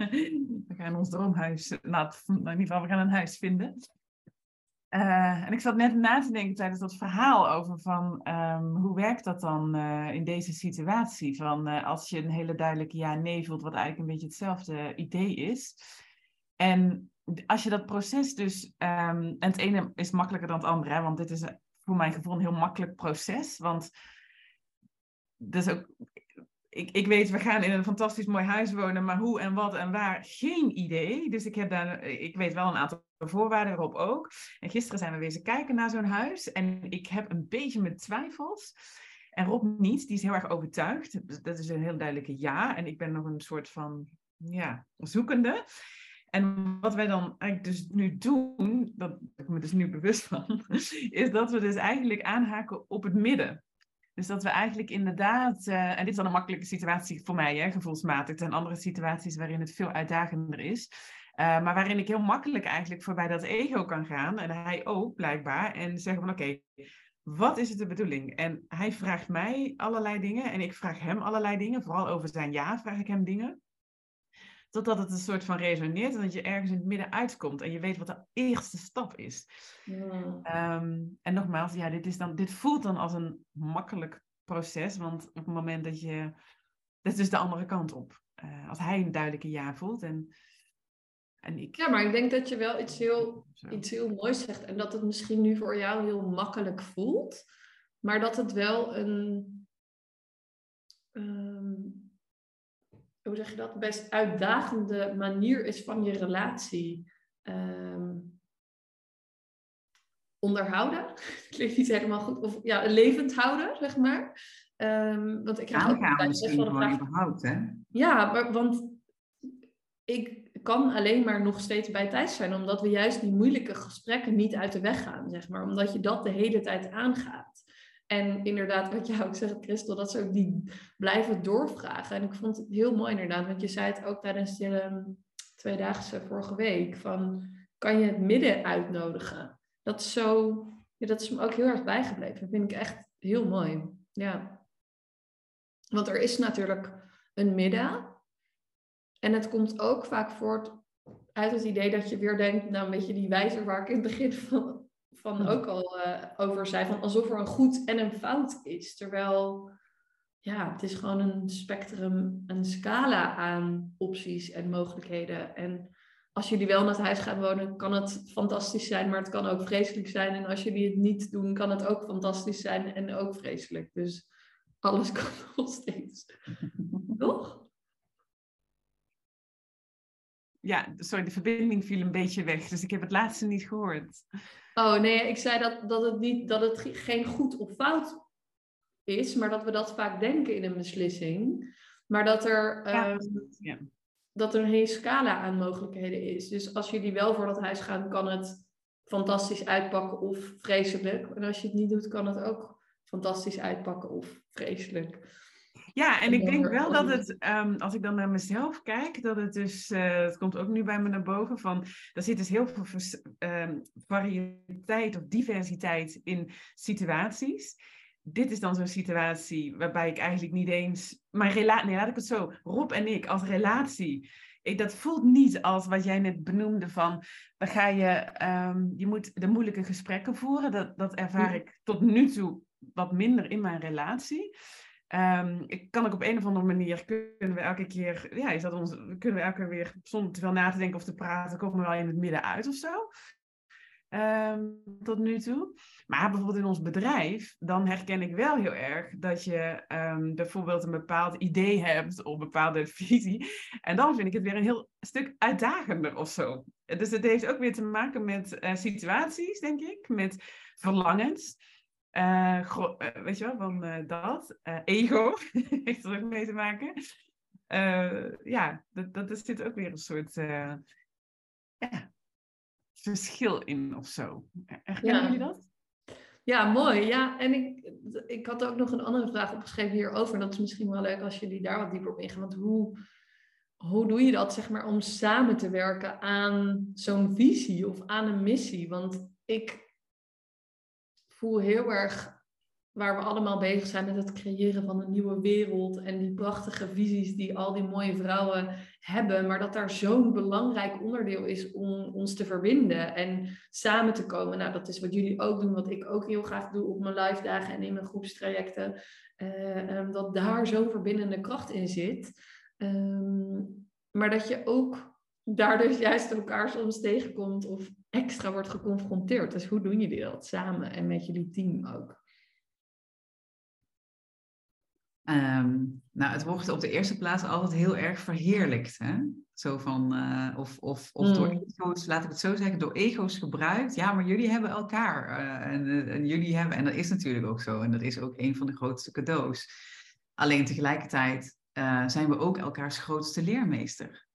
[LAUGHS] we gaan ons droomhuis, nou, in ieder geval, we gaan een huis vinden. en ik zat net na te denken tijdens dat verhaal over van um, hoe werkt dat dan in deze situatie? Van als je een hele duidelijke ja-nee voelt, wat eigenlijk een beetje hetzelfde idee is. En als je dat proces dus, um, en het ene is makkelijker dan het andere, want dit is voor mijn gevoel een heel makkelijk proces, want dus ook, ik, ik weet, we gaan in een fantastisch mooi huis wonen, maar hoe en wat en waar, geen idee. Dus ik heb daar, ik weet wel een aantal voorwaarden, erop ook. En gisteren zijn we wezen kijken naar zo'n huis en ik heb een beetje mijn twijfels. En Rob niet, die is heel erg overtuigd. Dat is een heel duidelijke ja. En ik ben nog een soort van, ja, zoekende. En wat wij dan eigenlijk dus nu doen, dat ik me dus nu bewust van, [LAUGHS] is dat we dus eigenlijk aanhaken op het midden. Dus dat we eigenlijk inderdaad, uh, en dit is dan een makkelijke situatie voor mij, hè, gevoelsmatig. Er zijn andere situaties waarin het veel uitdagender is. Uh, maar waarin ik heel makkelijk eigenlijk voorbij dat ego kan gaan. En hij ook, blijkbaar. En zeggen van oké, wat is het de bedoeling? En hij vraagt mij allerlei dingen en ik vraag hem allerlei dingen. Vooral over zijn ja vraag ik hem dingen. Totdat het een soort van resoneert en dat je ergens in het midden uitkomt en je weet wat de eerste stap is. Ehm, en nogmaals, ja, dit, is dan, dit voelt dan als een makkelijk proces, want op het moment dat je. Dat is dus de andere kant op. Uh, als hij een duidelijke ja voelt en, en ik. Ja, maar ik denk dat je wel iets heel, iets heel moois zegt en dat het misschien nu voor jou heel makkelijk voelt, maar dat het wel een. Um, hoe zeg je dat, best uitdagende manier is van je relatie um, onderhouden. [LAUGHS] Klinkt niet helemaal goed. Of ja, levend houden, zeg maar. Um, want ik krijg ook best wel de vraag. Überhaupt, hè? Ja, maar, want ik kan alleen maar nog steeds bij tijd zijn, omdat we juist die moeilijke gesprekken niet uit de weg gaan, zeg maar. Omdat je dat de hele tijd aangaat. En inderdaad, wat jij ook zegt, Christel, dat ze ook die blijven doorvragen. En ik vond het heel mooi inderdaad, want je zei het ook tijdens de um, tweedaagse vorige week, van kan je het midden uitnodigen? Dat is zo, ja, dat is me ook heel erg bijgebleven. Dat vind ik echt heel mooi. Ja. Want er is natuurlijk een midden. En het komt ook vaak voort uit het idee dat je weer denkt, nou een beetje die wijzer waar ik in het begin van van hm. ook al uh, over zei, van alsof er een goed en een fout is. Terwijl, ja, het is gewoon een spectrum, een scala aan opties en mogelijkheden. En als jullie wel naar het huis gaan wonen, kan het fantastisch zijn, maar het kan ook vreselijk zijn. En als jullie het niet doen, kan het ook fantastisch zijn en ook vreselijk. Dus alles [LAUGHS] kan nog steeds. Toch? Ja, sorry, de verbinding viel een beetje weg, dus ik heb het laatste niet gehoord. Oh nee, ik zei dat, dat, het, niet, dat het geen goed of fout is, maar dat we dat vaak denken in een beslissing. Maar dat er, ehm, ja. dat er een hele scala aan mogelijkheden is. Dus als jullie wel voor dat huis gaan, kan het fantastisch uitpakken of vreselijk. En als je het niet doet, kan het ook fantastisch uitpakken of vreselijk. Ja, en ik denk wel dat het, ehm, als ik dan naar mezelf kijk, dat het dus, uh, het komt ook nu bij me naar boven, van er zit dus heel veel um, variëteit of diversiteit in situaties. Dit is dan zo'n situatie waarbij ik eigenlijk niet eens, mijn relatie, nee laat ik het zo, Rob en ik als relatie, ik, dat voelt niet als wat jij net benoemde van, dan ga je, um, je moet de moeilijke gesprekken voeren. Dat, dat ervaar ik tot nu toe wat minder in mijn relatie. Um, ik kan ook op een of andere manier, kunnen we elke keer, ja, is dat ons, kunnen we elke keer weer, zonder te veel na te denken of te praten, komen we wel in het midden uit of zo. Um, tot nu toe. Maar bijvoorbeeld in ons bedrijf, dan herken ik wel heel erg dat je um, bijvoorbeeld een bepaald idee hebt of een bepaalde [LAUGHS] visie. En dan vind ik het weer een heel stuk uitdagender of zo. Dus het heeft ook weer te maken met uh, situaties, denk ik, met verlangens. Uh, weet je wel, van uh, dat. ego [LAUGHS] heeft er ook mee te maken. ja, dat, dat, zit ook weer een soort ja, verschil in of zo. Herkennen ja. jullie dat? Ja, mooi. Ja, en ik, ik had ook nog een andere vraag opgeschreven hierover. En dat is misschien wel leuk als jullie daar wat dieper op ingaan. Want hoe, hoe doe je dat, zeg maar, om samen te werken aan zo'n visie of aan een missie? Want ik voel heel erg waar we allemaal bezig zijn met het creëren van een nieuwe wereld en die prachtige visies die al die mooie vrouwen hebben, maar dat daar zo'n belangrijk onderdeel is om ons te verbinden en samen te komen. Nou, dat is wat jullie ook doen, wat ik ook heel graag doe op mijn live dagen en in mijn groepstrajecten, uh, dat daar zo'n verbindende kracht in zit. Ehm, maar dat je ook daar dus juist elkaar soms tegenkomt of extra wordt geconfronteerd. Dus hoe doen jullie dat samen en met jullie team ook? Ehm, nou, het wordt op de eerste plaats altijd heel erg verheerlijkt. Hè? Zo van, uh, of, of, of door mm. ego's, laat ik het zo zeggen, door ego's gebruikt. Ja, maar jullie hebben elkaar. Uh, en, en, jullie hebben, en dat is natuurlijk ook zo. En dat is ook een van de grootste cadeaus. Alleen tegelijkertijd uh, zijn we ook elkaars grootste leermeester.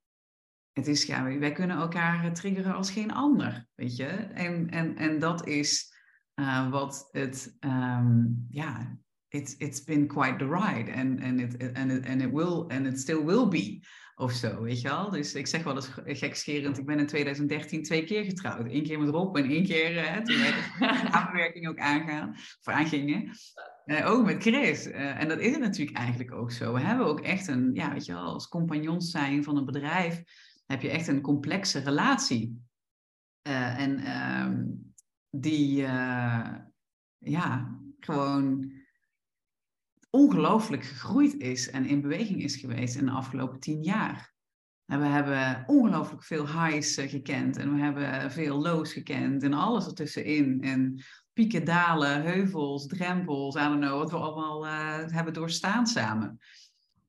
Het is, ja, wij kunnen elkaar triggeren als geen ander, weet je. En, en, en dat is uh, wat het, um, ja, it's, it's been quite the ride. And, and, it, and, it, and it will, and it still will be. Of zo, weet je wel. Dus ik zeg wel eens gekscherend, ik ben in 2013 twee keer getrouwd. Eén keer met Rob en één keer uh, toen wij [LAUGHS] de [LAUGHS] samenwerking ook aangaan, of aangingen. Uh, ook met Chris. Uh, en dat is het natuurlijk eigenlijk ook zo. We hebben ook echt een, ja, weet je wel, als compagnons zijn van een bedrijf, heb je echt een complexe relatie. en um, die, ja, gewoon ongelooflijk gegroeid is en in beweging is geweest in de afgelopen tien jaar. En we hebben ongelooflijk veel highs gekend en we hebben veel lows gekend en alles ertussenin. En pieken, dalen, heuvels, drempels, I don't know, wat we allemaal hebben doorstaan samen.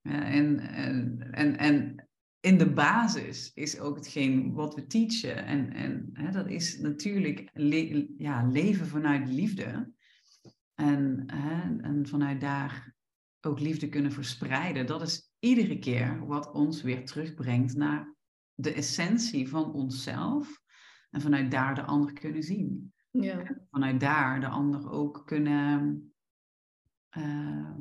En, en, en, en in de basis is ook hetgeen wat we teachen. En, en hè, dat is natuurlijk le ja, leven vanuit liefde. En, hè, en vanuit daar ook liefde kunnen verspreiden. Dat is iedere keer wat ons weer terugbrengt naar de essentie van onszelf. En vanuit daar de ander kunnen zien. Ja. vanuit daar de ander ook kunnen. Uh,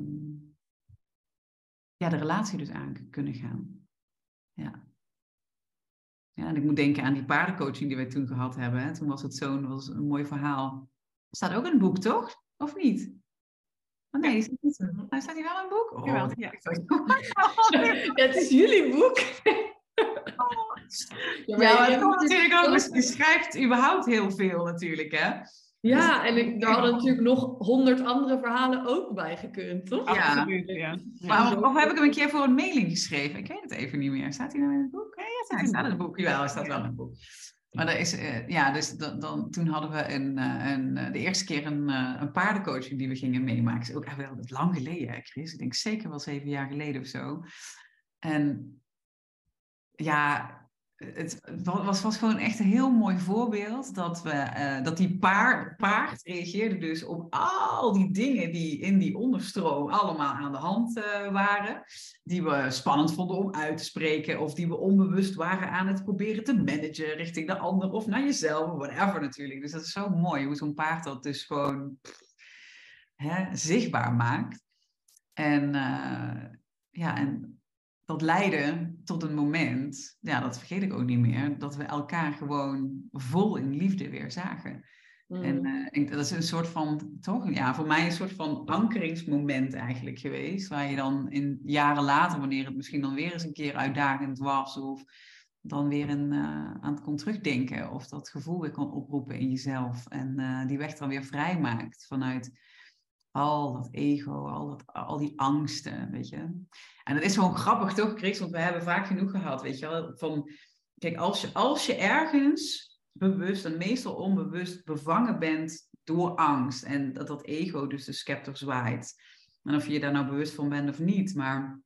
ja, de relatie dus aan kunnen gaan. Ja. Ja, en ik moet denken aan die paardencoaching die wij toen gehad hebben. Hè. Toen was het zo'n was een mooi verhaal. Staat ook in het boek, toch? Of niet? Oh nee, is niet zo. Nou, staat hier wel een boek? Oh, ja. [LAUGHS] ja. het is jullie boek. ja, maar, ja, maar natuurlijk ook, je schrijft überhaupt heel veel natuurlijk, hè? Ja, dus, en ik, daar hadden natuurlijk nog honderd andere verhalen ook bij gekund, toch? Ja, Absoluut, ja. Maar, of, heb ik hem een keer voor een mailing geschreven? Ik weet het even niet meer. Staat hij nou in het boek? Ja, ja staat, staat in het boek. Ja, hij staat wel in het boek. Maar er is, uh, ja, dus dan, dan, toen hadden we een, uh, een, de eerste keer een, een paardencoaching die we gingen meemaken. Is ook echt wel lang geleden, Chris. Ik denk zeker wel zeven jaar geleden of zo. En ja, het was, was gewoon echt een heel mooi voorbeeld dat, we, uh, dat die paard, paard reageerde dus op al die dingen die in die onderstroom allemaal aan de hand uh, waren. Die we spannend vonden om uit te spreken of die we onbewust waren aan het proberen te managen richting de ander of naar jezelf whatever natuurlijk. Dus dat is zo mooi hoe zo'n paard dat dus gewoon hè, zichtbaar maakt. En uh, ja, en dat leidde tot een moment, ja, dat vergeet ik ook niet meer, dat we elkaar gewoon vol in liefde weer zagen. En uh, dat is een soort van, toch, ja, voor mij een soort van ankeringsmoment eigenlijk geweest, waar je dan in jaren later, wanneer het misschien dan weer eens een keer uitdagend was, of dan weer een, uh, aan het kon terugdenken, of dat gevoel weer kon oproepen in jezelf en uh, die weg dan weer vrij maakt vanuit al dat ego, al, dat, al die angsten, weet je. En dat is gewoon grappig toch, Chris? Want we hebben vaak genoeg gehad, weet je wel. Van, kijk, als je, als je ergens bewust en meestal onbewust bevangen bent door angst en dat dat ego dus de scepter zwaait. En of je daar nou bewust van bent of niet, maar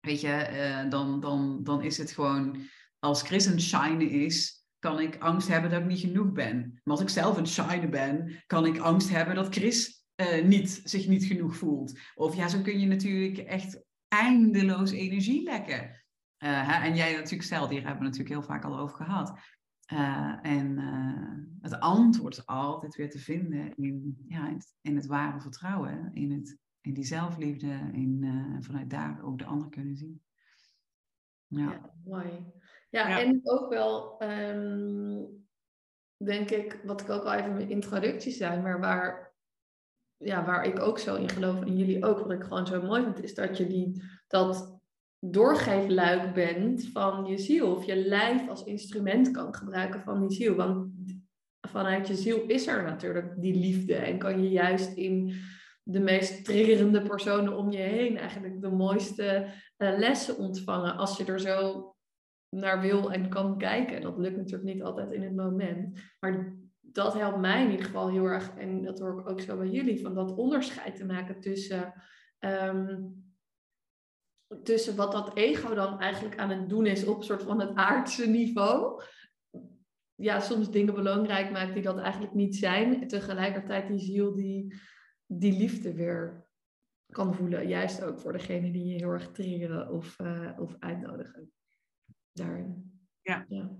weet je, uh, dan, dan, dan is het gewoon, als Chris een shine is, kan ik angst hebben dat ik niet genoeg ben. Maar als ik zelf een shine ben, kan ik angst hebben dat Chris uh, niet, zich niet genoeg voelt. Of ja, zo kun je natuurlijk echt eindeloos energie lekken. Uh, hè? En jij natuurlijk zelf, hier hebben we natuurlijk heel vaak al over gehad. Uh, en het antwoord is altijd weer te vinden in, ja, in, het, in het ware vertrouwen, in, het, in die zelfliefde, in vanuit daar ook de ander kunnen zien. Ja, ja mooi. Ja, ja, en ook wel, um, denk ik, wat ik ook al even in mijn introductie zei, maar waar ja, waar ik ook zo in geloof en jullie ook, wat ik gewoon zo mooi vind, is dat je die, dat doorgeefluik bent van je ziel. Of je lijf als instrument kan gebruiken van die ziel. Want vanuit je ziel is er natuurlijk die liefde. En kan je juist in de meest triggerende personen om je heen eigenlijk de mooiste uh, lessen ontvangen. Als je er zo naar wil en kan kijken. Dat lukt natuurlijk niet altijd in het moment. Maar dat helpt mij in ieder geval heel erg, en dat hoor ik ook zo bij jullie, van dat onderscheid te maken tussen, um, tussen wat dat ego dan eigenlijk aan het doen is op soort van het aardse niveau. Ja, soms dingen belangrijk maakt die dat eigenlijk niet zijn. Tegelijkertijd die ziel die die liefde weer kan voelen. Juist ook voor degene die je heel erg triggeren of, uh, of uitnodigen daarin. Ja. ja.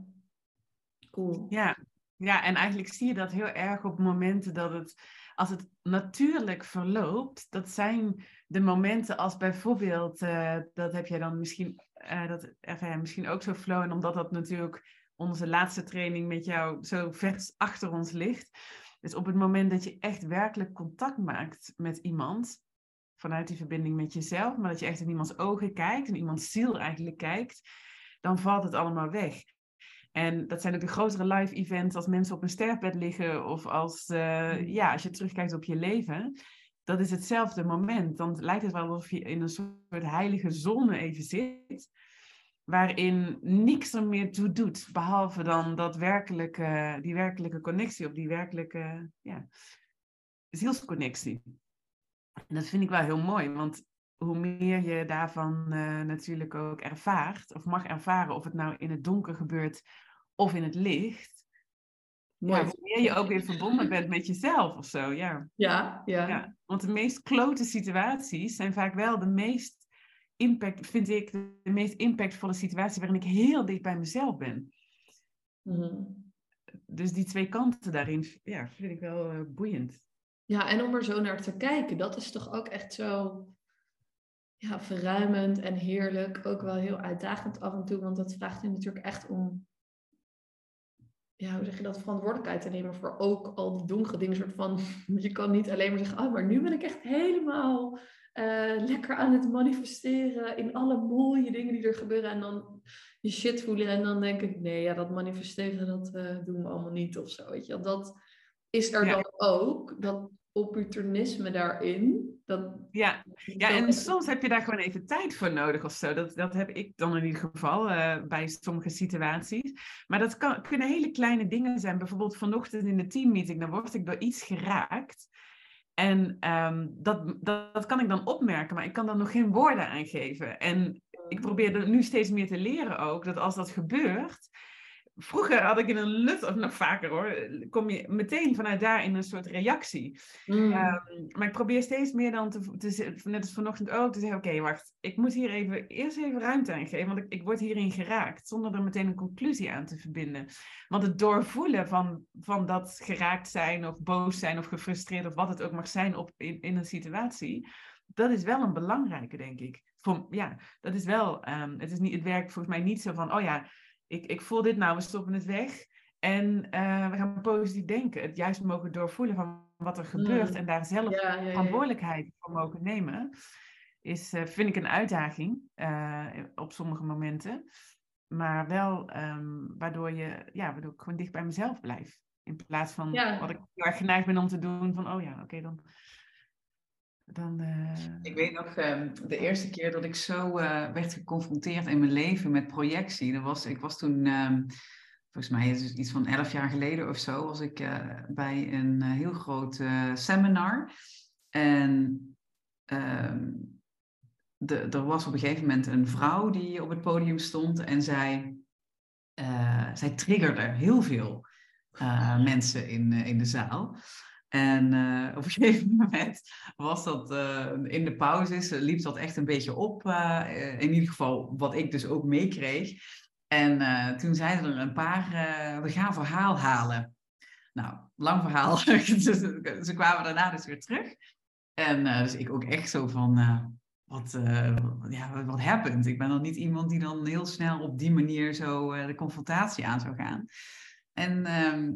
Cool. Ja. Ja, en eigenlijk zie je dat heel erg op momenten dat het, als het natuurlijk verloopt, dat zijn de momenten als bijvoorbeeld, eh, dat heb jij dan misschien, uh, dat ervaar misschien ook zo flow, en omdat dat natuurlijk onze laatste training met jou zo vers achter ons ligt. Dus op het moment dat je echt werkelijk contact maakt met iemand, vanuit die verbinding met jezelf, maar dat je echt in iemands ogen kijkt, in iemands ziel eigenlijk kijkt, dan valt het allemaal weg. En dat zijn ook de grotere live events als mensen op een sterfbed liggen of als, uh, ja, als je terugkijkt op je leven. Dat is hetzelfde moment. Dan lijkt het wel alsof je in een soort heilige zone even zit waarin niks er meer toe doet, behalve dan dat werkelijke, die werkelijke connectie of die werkelijke ja, zielsconnectie. En dat vind ik wel heel mooi, want hoe meer je daarvan uh, natuurlijk ook ervaart, of mag ervaren, of het nou in het donker gebeurt of in het licht, ja, hoe meer je ook weer verbonden bent met jezelf of zo. Ja. Ja, ja. ja. Want de meest klote situaties zijn vaak wel de meest impact, vind ik, de, meest impactvolle situatie waarin ik heel dicht bij mezelf ben. Mm Dus die twee kanten daarin, ja, vind ik wel uh, boeiend. Ja, en om er zo naar te kijken, dat is toch ook echt zo ja, verruimend en heerlijk. Ook wel heel uitdagend af en toe, want dat vraagt je natuurlijk echt om, ja, hoe zeg je dat, verantwoordelijkheid te nemen voor ook al die donkere dingen. Soort van, [LAUGHS] je kan niet alleen maar zeggen, oh, maar nu ben ik echt helemaal uh, lekker aan het manifesteren in alle mooie dingen die er gebeuren. En dan je shit voelen en dan denk ik, nee, ja, dat manifesteren, dat uh, doen we allemaal niet of zo. Weet je, dat is er ja. dan ook, dat opportunisme daarin. Dat, ja. ja, en soms heb je daar gewoon even tijd voor nodig of zo. Dat, dat heb ik dan in ieder geval uh, bij sommige situaties. Maar dat kan, kunnen hele kleine dingen zijn. Bijvoorbeeld vanochtend in de teammeeting, dan word ik door iets geraakt. En um, dat, dat, dat, kan ik dan opmerken, maar ik kan dan nog geen woorden aan geven. En ik probeer er nu steeds meer te leren ook, dat als dat gebeurt, Vroeger had ik in een lut, of nog vaker hoor, kom je meteen vanuit daar in een soort reactie. Mm. Um, maar ik probeer steeds meer dan te, te net als vanochtend ook, te zeggen: Oké, wacht, ik moet hier even, eerst even ruimte aan geven, want ik, ik word hierin geraakt, zonder er meteen een conclusie aan te verbinden. Want het doorvoelen van, van dat geraakt zijn, of boos zijn, of gefrustreerd, of wat het ook mag zijn op, in, in een situatie, dat is wel een belangrijke, denk ik. Voor, ja, dat is wel, um, het, is niet, het werkt volgens mij niet zo van: Oh ja ik, ik voel dit nou, we stoppen het weg. En uh, we gaan positief denken. Het juist mogen doorvoelen van wat er gebeurt. Mm. En daar zelf ja, ja, ja, verantwoordelijkheid voor mogen nemen. Is, uh, vind ik een uitdaging uh, op sommige momenten. Maar wel um, waardoor, je, ja, waardoor ik gewoon dicht bij mezelf blijf. In plaats van wat ik heel erg geneigd ben om te doen. Van, oh ja, oké, okay, dan dan, uh... Ik weet nog, uh, de eerste keer dat ik zo uh, werd geconfronteerd in mijn leven met projectie. Dat was, ik was toen, ehm, volgens mij is het iets van elf jaar geleden of zo, was ik eh, bij een heel groot seminar. En ehm, de, er was op een gegeven moment een vrouw die op het podium stond en zij, zij triggerde heel veel mensen in, in de zaal. En uh, op een [LAUGHS] gegeven moment was dat uh, in de pauzes, liep dat echt een beetje op. In ieder geval wat ik dus ook meekreeg. En toen zeiden er een paar, we gaan verhaal halen. Nou, lang verhaal. ze, [LAUGHS] ze kwamen daarna dus weer terug. En dus ik ook echt zo van, wat, ja, wat happened? Ik ben dan niet iemand die dan heel snel op die manier zo de confrontatie aan zou gaan. En ehm,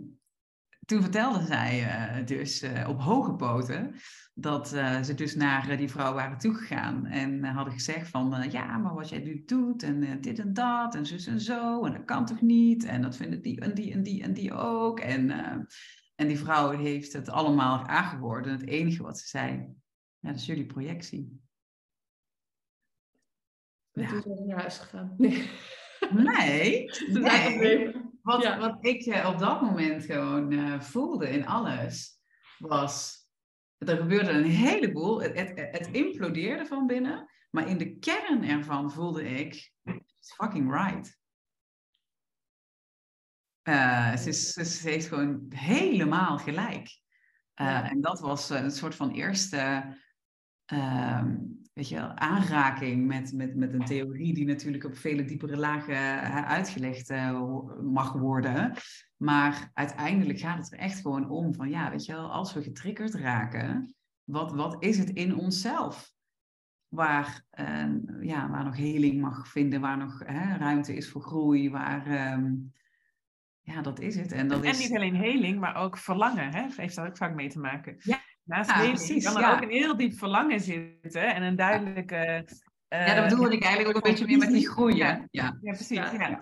toen vertelde zij uh, dus uh, op hoge poten dat uh, ze dus naar die vrouw waren toegegaan en hadden gezegd van ja, maar wat jij nu doet en dit en dat en zus en zo en dat kan toch niet en dat vinden die en die en die en die ook. En, en die vrouw heeft het allemaal aangehoord en het enige wat ze zei, ja, dat is jullie projectie. Ja. Toen is naar huis gegaan. Nee. Nee. [LAUGHS] nee. Wat, wat ik uh, op dat moment gewoon uh, voelde in alles, was. Er gebeurde een heleboel. Het, het, het, implodeerde van binnen. Maar in de kern ervan voelde ik. It's fucking right. Uh, ze, is, ze, heeft gewoon helemaal gelijk. en dat was een soort van eerste. Ehm, weet je, aanraking met, met, met een theorie die natuurlijk op vele diepere lagen uitgelegd mag worden. Maar uiteindelijk gaat het er echt gewoon om van, ja, weet je wel, als we getriggerd raken, wat, wat is het in onszelf? Waar, ja, waar nog heling mag vinden, waar nog hè, ruimte is voor groei, waar... Ehm, ja, dat is het. En, dat en is... niet alleen heling, maar ook verlangen. Hè? Heeft daar ook vaak mee te maken. Ja, Naast ja, precies, kan er ook een heel diep verlangen zitten en een duidelijke... Uh, ja, dat bedoel ik eigenlijk ook een beetje meer met die groei. Ja, ja. precies. Ja.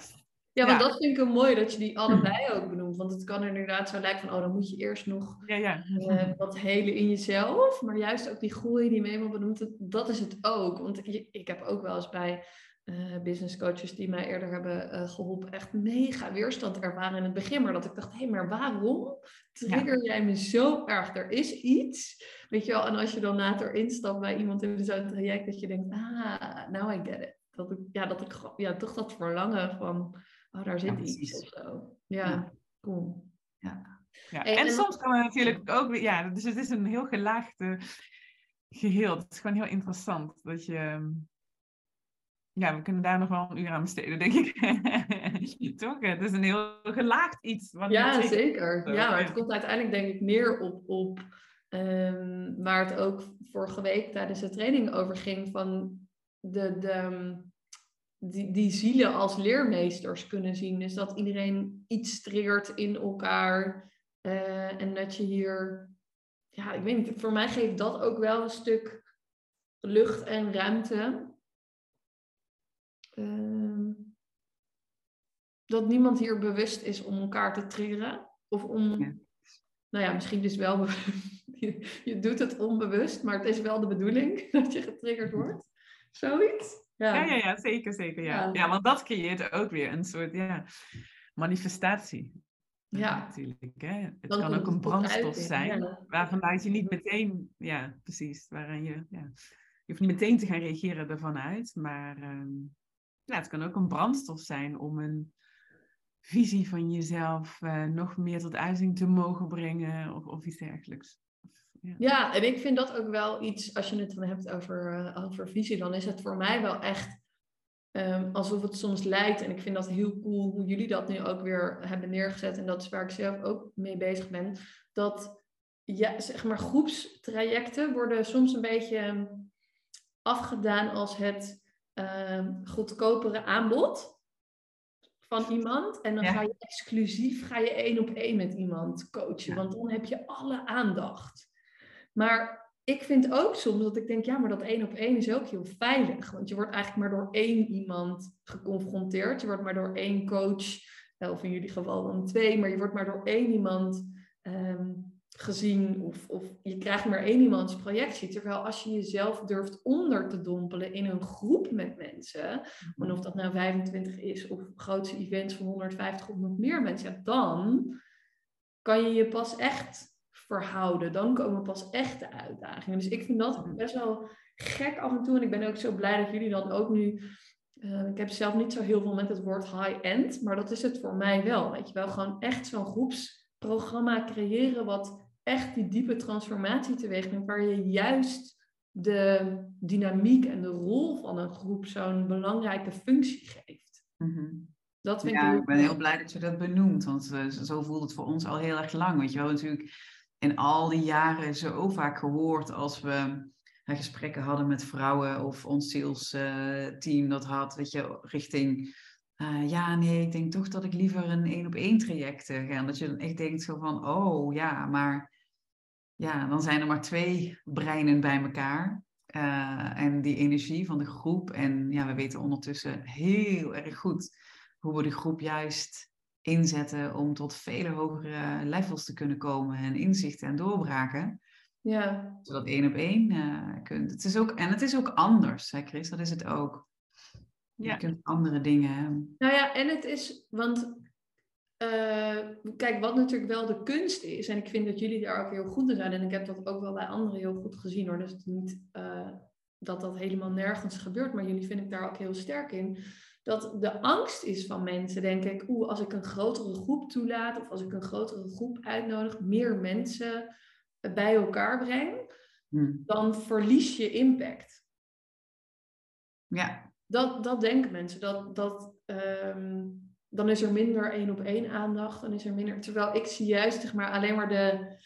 Ja, want dat vind ik een mooi dat je die [CLEARS THROAT] allebei ook benoemt. Want het kan inderdaad zo lijken van, oh, dan moet je eerst nog ja, ja. Uh, wat helen in jezelf. Maar juist ook die groei die Memo benoemt, dat is het ook. Want ik heb ook wel eens bij uh, business coaches die mij eerder hebben uh, geholpen, echt mega weerstand ervaren in het begin. Maar dat ik dacht, hé, hey, maar waarom trigger jij me zo erg? Er is iets, weet je wel. En als je dan later instapt bij iemand in zo'n traject, dat je denkt, ah, now I get it. Dat ik, ja, dat ik ja, toch dat verlangen van, oh, daar zit iets of zo. Ja, ja. cool. Ja. Ja. en, en, soms kan het natuurlijk ook ja, dus het is een heel gelaagd geheel. Het is gewoon heel interessant dat je ja, we kunnen daar nog wel een uur aan besteden, denk ik. [LAUGHS] Toch? Het is een heel gelaagd iets. Wat ja, zeker. Ja, maar het komt uiteindelijk denk ik meer op, op um, waar het ook vorige week tijdens de training over ging, van de, de, die, die zielen als leermeesters kunnen zien. Dus dat iedereen iets triggert in elkaar. Uh, en dat je hier, ja, ik weet niet, voor mij geeft dat ook wel een stuk lucht en ruimte Ehm, dat niemand hier bewust is om elkaar te triggeren. Of om, nou ja, misschien dus wel, [LAUGHS] je, je, doet het onbewust, maar het is wel de bedoeling [LAUGHS] dat je getriggerd wordt. Zoiets. Ja, ja, ja, ja zeker, zeker. Ja. ja. want dat creëert ook weer een soort ja, manifestatie. Ja. Natuurlijk, hè? Het kan ook een brandstof zijn, ja. waarvan je niet meteen, ja, precies, waarin je, ja, je hoeft niet meteen te gaan reageren ervan uit, maar ehm, ja, het kan ook een brandstof zijn om een visie van jezelf uh, nog meer tot uiting te mogen brengen of, of iets dergelijks. Ja. ja. en ik vind dat ook wel iets, als je het dan hebt over, uh, over visie, dan is het voor mij wel echt um, alsof het soms lijkt. En ik vind dat heel cool hoe jullie dat nu ook weer hebben neergezet. En dat is waar ik zelf ook mee bezig ben. Dat ja, zeg maar groepstrajecten worden soms een beetje ehm, afgedaan als het uh, goedkopere aanbod van iemand. En dan ga je exclusief, ga je één op één met iemand coachen. Want dan heb je alle aandacht. Maar ik vind ook soms dat ik denk, ja, maar dat één op één is ook heel veilig. Want je wordt eigenlijk maar door één iemand geconfronteerd. Je wordt maar door één coach, of in jullie geval dan twee, maar je wordt maar door één iemand um, gezien of, of je krijgt maar één iemands projectie. Terwijl als je jezelf durft onder te dompelen in een groep met mensen, en of dat nou 25 is of grootste events van 150 of nog meer mensen, ja, dan kan je je pas echt verhouden. Dan komen pas echte uitdagingen. Dus ik vind dat best wel gek af en toe. En ik ben ook zo blij dat jullie dan ook nu. Uh, ik heb zelf niet zo heel veel met het woord high-end, maar dat is het voor mij wel. Weet je wel, gewoon echt zo'n groepsprogramma creëren wat echt die diepe transformatie teweeg brengt, waar je juist de dynamiek en de rol van een groep zo'n belangrijke functie geeft. Mhm. Dat vind ja, ik, ik ben heel blij dat je dat benoemt, want uh, zo voelt het voor ons al heel erg lang. Want je wel natuurlijk in al die jaren zo vaak gehoord als we uh, gesprekken hadden met vrouwen of ons sales uh, team dat had, weet je, richting uh, ja, nee, ik denk toch dat ik liever een één op één traject ga. En dat je dan echt denkt zo van, oh ja, maar ja, dan zijn er maar twee breinen bij elkaar. Uh, en die energie van de groep. En ja, we weten ondertussen heel erg goed hoe we de groep juist inzetten om tot vele hogere levels te kunnen komen en inzichten en doorbraken. Ja. Zodat één op één uh, kunt. Het is ook, en het is ook anders, hè Chris, dat is het ook. Ja. Je kunt andere dingen. Nou ja, en het is, want uh, kijk, wat natuurlijk wel de kunst is, en ik vind dat jullie daar ook heel goed in zijn, en ik heb dat ook wel bij anderen heel goed gezien hoor, dus niet uh, dat dat helemaal nergens gebeurt, maar jullie vind ik daar ook heel sterk in, dat de angst is van mensen, denk ik, oeh, als ik een grotere groep toelaat, of als ik een grotere groep uitnodig, meer mensen bij elkaar breng, hmm. dan verlies je impact. Ja. Dat, dat denken mensen. Dat, dat, ehm, dan is er minder één op één aandacht. Dan is er minder. Terwijl ik zie juist zeg maar, alleen maar de,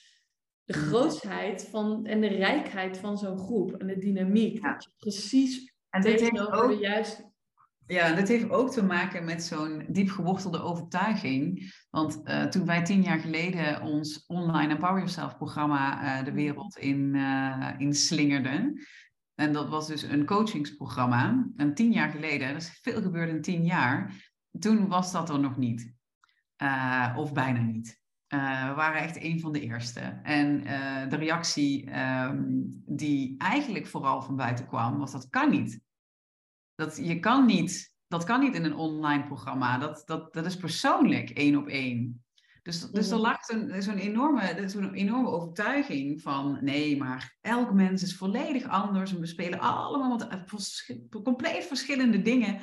de Mm. grootsheid van, en de rijkheid van zo'n groep. En de dynamiek. Ja. Dat je precies En dit heeft ook de juiste... Ja, dat heeft ook te maken met zo'n diep gewortelde overtuiging. Want eh, toen wij tien jaar geleden ons online Empower Yourself programma eh, de wereld in, eh in slingerden. En dat was dus een coachingsprogramma. En tien jaar geleden, dat is veel gebeurd in tien jaar. Toen was dat er nog niet. Eh, of bijna niet. Eh, we waren echt een van de eerste. En eh, de reactie ehm, die eigenlijk vooral van buiten kwam, was dat kan niet. Dat, je kan niet, dat kan niet in een online programma. Dat, dat, dat is persoonlijk, één op één. Dus, dus er Mhm. lag zo'n enorme, zo'n enorme overtuiging van... nee, maar elk mens is volledig anders... en we spelen allemaal wat, compleet verschillende dingen.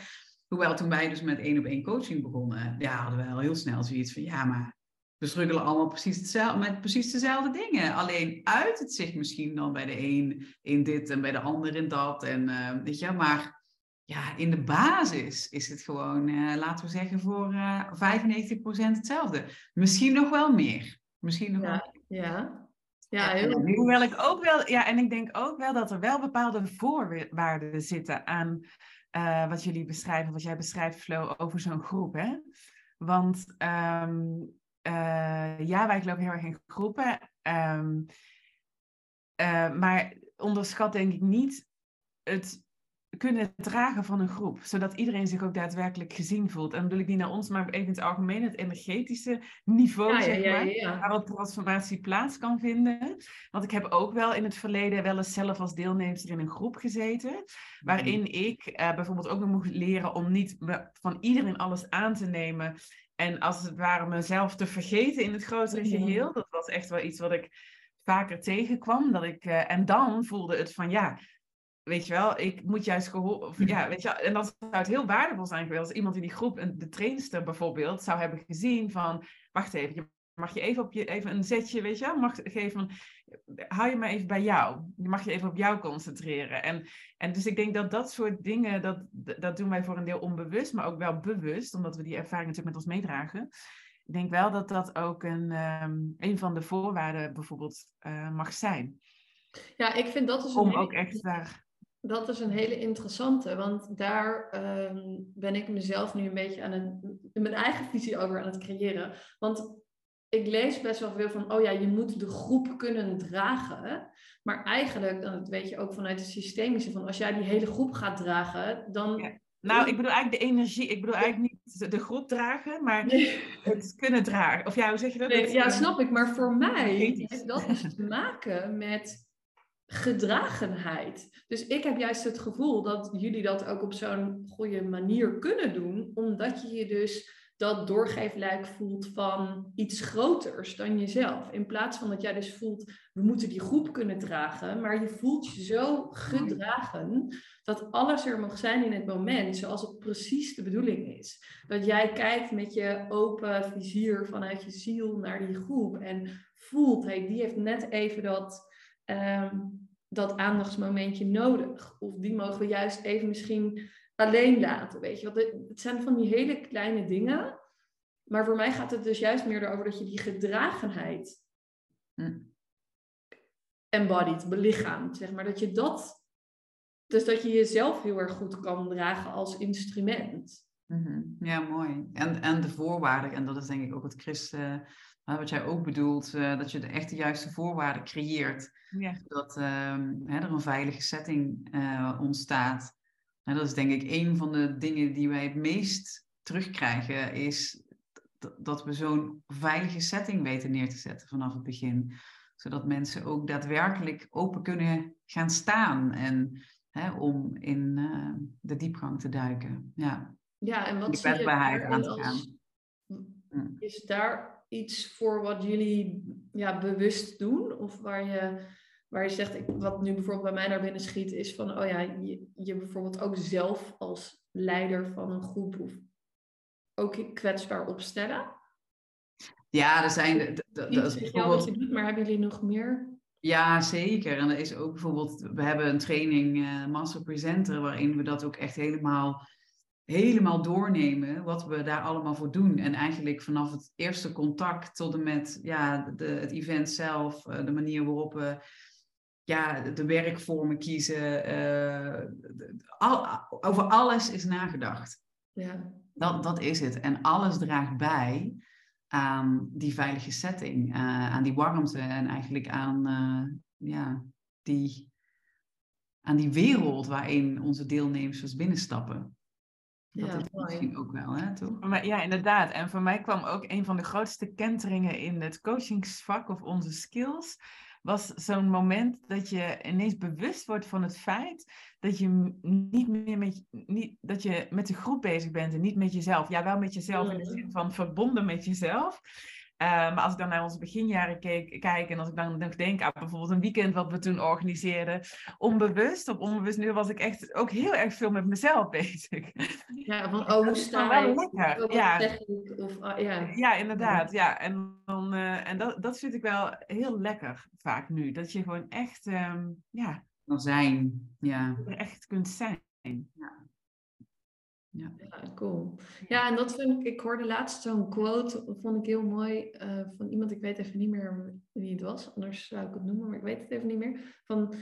Hoewel toen wij dus met één op één coaching begonnen... ja, hadden we al heel snel zoiets van... ja, maar we struggelen allemaal precies hetzelfde, met precies dezelfde dingen. Alleen uit het zich misschien dan bij de een in dit en bij de ander in dat. En eh, weet je, maar ja, in de basis is het gewoon, eh, laten we zeggen, voor eh 95% hetzelfde. Misschien nog wel meer. Misschien nog wel Ja, ja. Ja, heel Ja, nu- Hoewel ik ook wel, ja, en ik denk ook wel dat er wel bepaalde voorwaarden zitten aan eh, wat jullie beschrijven, wat jij beschrijft, Flo, over zo'n groep. Hè? Want ehm, eh, ja, wij geloven heel erg in groepen. ehm, eh, maar onderschat denk ik niet het kunnen dragen van een groep, zodat iedereen zich ook daadwerkelijk gezien voelt. En dan bedoel ik niet naar ons, maar even in het algemeen, het energetische niveau, Ja, zeg maar ja, ja. waar wat transformatie plaats kan vinden. Want ik heb ook wel in het verleden wel eens zelf als deelnemster in een groep gezeten. Waarin ik eh, bijvoorbeeld ook nog moest leren om niet van iedereen alles aan te nemen. En als het ware mezelf te vergeten in het grotere Mhm. geheel. Dat was echt wel iets wat ik vaker tegenkwam. Dat ik, eh, en dan voelde het van ja, weet je wel, ik moet juist gehoor... Of, ja, weet je wel, en dan zou het heel waardevol zijn geweest als iemand in die groep, een- de trainster bijvoorbeeld, zou hebben gezien van, wacht even, je mag je even op je, even een zetje, weet je wel, mag geven van, hou je maar even bij jou. Je mag je even op jou concentreren. En, en dus ik denk dat dat soort dingen, dat, dat doen wij voor een deel onbewust, maar ook wel bewust, omdat we die ervaring natuurlijk met ons meedragen. Ik denk wel dat dat ook een, ehm, een van de voorwaarden bijvoorbeeld eh, mag zijn. Ja, ik vind dat is een Om hele- ook echt daar Dat is een hele interessante, want daar ehm, ben ik mezelf nu een beetje aan het, mijn eigen visie over aan het creëren. Want ik lees best wel veel van, oh ja, je moet de groep kunnen dragen. Maar eigenlijk, dan dat weet je ook vanuit het systemische, van als jij die hele groep gaat dragen, dan... Ja. Nou, ik bedoel eigenlijk de energie. Ik bedoel eigenlijk niet de- groep dragen, maar het kunnen dragen. Of ja, hoe zeg je dat? nee, ja, snap ik. Maar voor mij heeft dat dus te maken met gedragenheid. Dus ik heb juist het gevoel dat jullie dat ook op zo'n goede manier kunnen doen, omdat je je dus dat doorgeefluik voelt van iets groters dan jezelf. In plaats van dat jij dus voelt, we moeten die groep kunnen dragen, maar je voelt je zo gedragen dat alles er mag zijn in het moment, zoals het precies de bedoeling is. Dat jij kijkt met je open vizier vanuit je ziel naar die groep en voelt, hey, die heeft net even dat, ehm, dat aandachtsmomentje nodig. Of die mogen we juist even misschien alleen laten, weet je. Want het- het zijn van die hele kleine dingen. Maar voor mij gaat het dus juist meer erover dat je die gedragenheid Hm. embodied, belichaamt, zeg maar. Dat je dat... Dus dat je jezelf heel erg goed kan dragen als instrument. Mhm. Ja, mooi. En, en de voorwaarden, en dat is denk ik ook wat Chris, wat jij ook bedoelt, eh, dat je de echt de juiste voorwaarden creëert. ja. Dat ehm, hè, er een veilige setting eh, ontstaat. En dat is denk ik een van de dingen die wij het meest terugkrijgen, is dat we zo'n veilige setting weten neer te zetten vanaf het begin. Zodat mensen ook daadwerkelijk open kunnen gaan staan en hè, om in eh, de diepgang te duiken. Ja. Ja, en wat Die zie je kwetsbaarheid daarin aan te als- gaan. Mm. Is daar iets voor wat jullie ja, bewust doen? Of waar je, waar je zegt, ik, wat nu bijvoorbeeld bij mij naar binnen schiet, is van, oh ja, je, je bijvoorbeeld ook zelf als leider van een groep of ook kwetsbaar opstellen? Ja, er zijn. de- de- de- Niet dat is jou wat bijvoorbeeld- je doet, maar hebben jullie nog meer Ja, zeker. En er is ook bijvoorbeeld, we hebben een training uh, Master Presenter, waarin we dat ook echt helemaal, helemaal doornemen, wat we daar allemaal voor doen. En eigenlijk vanaf het eerste contact tot en met ja, de, het event zelf, uh, de manier waarop we ja, de werkvormen kiezen. Uh, al, over alles is nagedacht. Ja. Dat, dat is het. En alles draagt bij aan die veilige setting, uh, aan die warmte en eigenlijk aan, uh, ja, die, aan die wereld waarin onze deelnemers binnenstappen. Dat Ja, is misschien ook wel, hè, toch? Maar, ja, inderdaad. En voor mij kwam ook een van de grootste kenteringen in het coachingsvak of onze skills. Was zo'n moment dat je ineens bewust wordt van het feit dat je niet meer met, niet, dat je met de groep bezig bent en niet met jezelf. Ja, wel met jezelf in de Mhm. zin van verbonden met jezelf. Eh, maar als ik dan naar onze beginjaren keek, kijk en als ik dan nog denk aan bijvoorbeeld een weekend wat we toen organiseerden, onbewust, op onbewust nu was ik echt ook heel erg veel met mezelf [LAUGHS] bezig. Ja, van oh, hoe sta ik? ja. Of, ah, ja. Ja, inderdaad. Ja. En, dan, eh, en dat, dat vind ik wel heel lekker vaak nu. Dat je gewoon echt, ehm, ja, Dan zijn, ja. er echt kunt zijn. Ja, cool. Ja, en dat vind ik, ik hoorde laatst zo'n quote, dat vond ik heel mooi, eh, van iemand, ik weet even niet meer wie het was, anders zou ik het noemen, maar ik weet het even niet meer. Van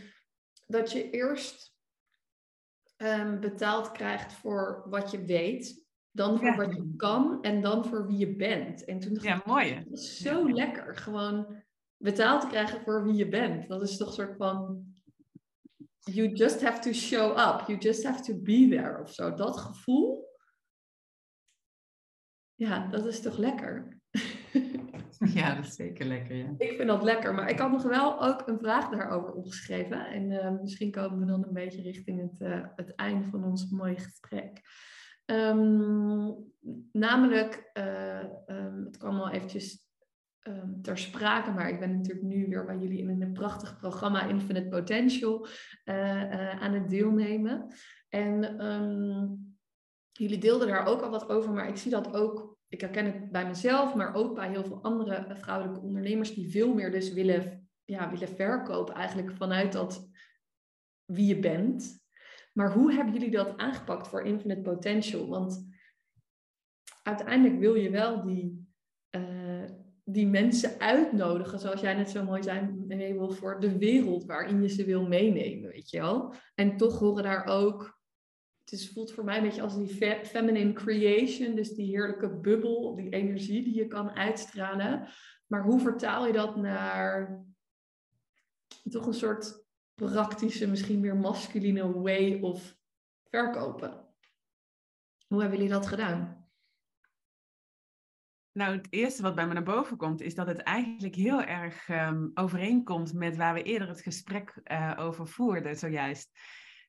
dat je eerst ehm, betaald krijgt voor wat je weet, dan voor Ja. wat je kan en dan voor wie je bent. En toen dacht Ja, ik, mooi dat is zo lekker, gewoon betaald te krijgen voor wie je bent. Dat is toch een soort van, you just have to show up, you just have to be there of zo. Dat gevoel, ja, dat is toch lekker. [LAUGHS] ja, dat is zeker lekker, ja. Ik vind dat lekker, maar ik had nog wel ook een vraag daarover opgeschreven. En eh, misschien komen we dan een beetje richting het, eh, het einde van ons mooie gesprek. Ehm, namelijk, eh, ehm, het kwam al eventjes ehm, ter sprake, maar ik ben natuurlijk nu weer bij jullie in een prachtig programma Infinite Potential eh, eh, aan het deelnemen. En ehm, jullie deelden daar ook al wat over, maar ik zie dat ook ik herken het bij mezelf, maar ook bij heel veel andere vrouwelijke ondernemers die veel meer dus willen, ja, willen verkopen, eigenlijk vanuit dat wie je bent. Maar hoe hebben jullie dat aangepakt voor Infinite Potential? Want uiteindelijk wil je wel die, die mensen uitnodigen, zoals jij net zo mooi zei, Mabel, voor de wereld waarin je ze wil meenemen, weet je wel. En toch horen daar ook het is, voelt voor mij een beetje als die fe- feminine creation, dus die heerlijke bubbel, die energie die je kan uitstralen. Maar hoe vertaal je dat naar toch een soort praktische, misschien meer masculine way of verkopen? Hoe hebben jullie dat gedaan? Nou, het eerste wat bij me naar boven komt, is dat het eigenlijk heel erg ehm, overeenkomt met waar we eerder het gesprek eh, over voerden, zojuist.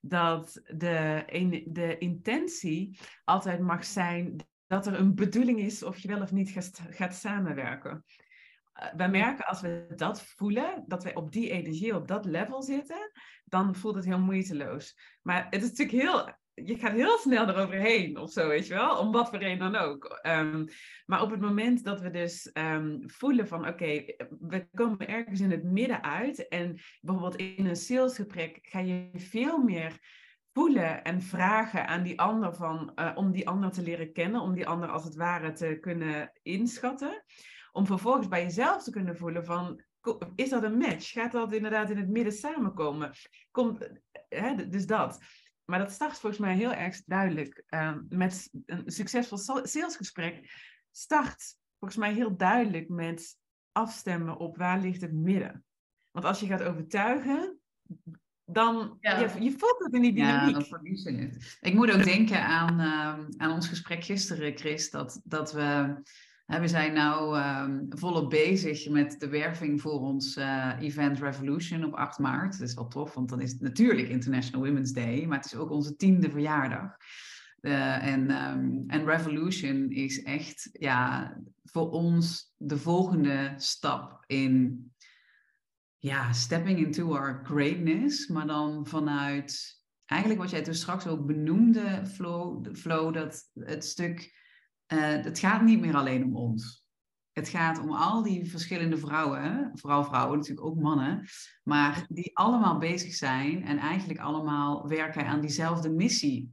Dat de, een- de intentie altijd mag zijn dat er een bedoeling is of je wel of niet gaat, gaat samenwerken. Eh, wij merken als we dat voelen, dat we op die energie, op dat level zitten, dan voelt het heel moeiteloos. Maar het is natuurlijk heel, je gaat heel snel eroverheen of zo, weet je wel, om wat voor reden dan ook. Ehm, maar op het moment dat we dus ehm, voelen van oké, we komen ergens in het midden uit en bijvoorbeeld in een salesgesprek ga je veel meer voelen en vragen aan die ander van, eh, om die ander te leren kennen, om die ander als het ware te kunnen inschatten. Om vervolgens bij jezelf te kunnen voelen van, is dat een match? Gaat dat inderdaad in het midden samenkomen? Komt, hè, d- dus dat. Maar dat start volgens mij heel erg duidelijk eh, met een succesvol sa- salesgesprek. Start volgens mij heel duidelijk met afstemmen op waar ligt het midden. Want als je gaat overtuigen, dan Ja. je, je voelt het in die Ja, dynamiek. dan verlies je het. Ik moet ook denken aan, ehm, aan ons gesprek gisteren, Chris, dat, dat we... we zijn nou ehm, volop bezig met de werving voor ons eh, event Revolution op 8 maart. Dat is wel tof, want dan is het natuurlijk International Women's Day, maar het is ook onze tiende verjaardag. Eh, en, ehm, en Revolution is echt ja, voor ons de volgende stap in ja, stepping into our greatness, maar dan vanuit eigenlijk wat jij toen straks ook benoemde, Flo, de flow dat het stuk, eh, het gaat niet meer alleen om ons. het gaat om al die verschillende vrouwen, vooral vrouwen, natuurlijk ook mannen, maar die allemaal bezig zijn en eigenlijk allemaal werken aan diezelfde missie.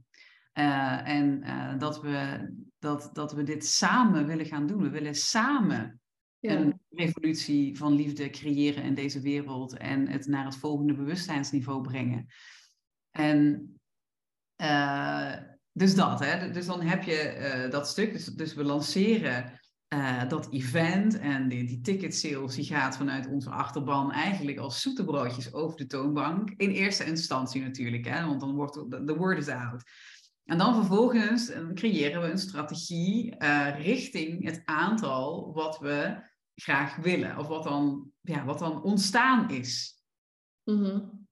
Uh, en uh, dat, we, dat, dat we dit samen willen gaan doen. We willen samen ja. een revolutie van liefde creëren in deze wereld en het naar het volgende bewustzijnsniveau brengen. En uh, dus dat, hè? Dus dan heb je dat stuk. Dus, dus we lanceren uh, dat event en die, die ticket sales, die gaat vanuit onze achterban eigenlijk als zoete broodjes over de toonbank. In eerste instantie natuurlijk, hè, want dan wordt de word is out. En dan vervolgens eh, creëren we een strategie uh, richting het aantal wat we graag willen, of wat dan, ja, wat dan ontstaan is. Mm-hmm.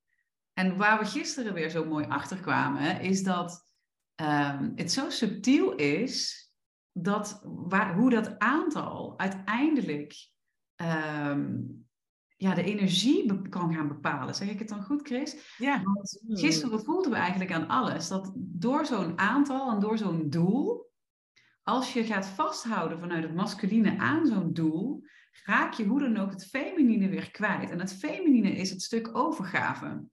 En waar we gisteren weer zo mooi achter kwamen, is dat um, het zo subtiel is dat, waar, hoe dat aantal uiteindelijk um, ja, de energie kan gaan bepalen. Zeg ik het dan goed, Chris? Ja. Want gisteren voelden we eigenlijk aan alles dat door zo'n aantal en door zo'n doel, als je gaat vasthouden vanuit het masculine aan zo'n doel, raak je hoe dan ook het feminine weer kwijt. En het feminine is het stuk overgave.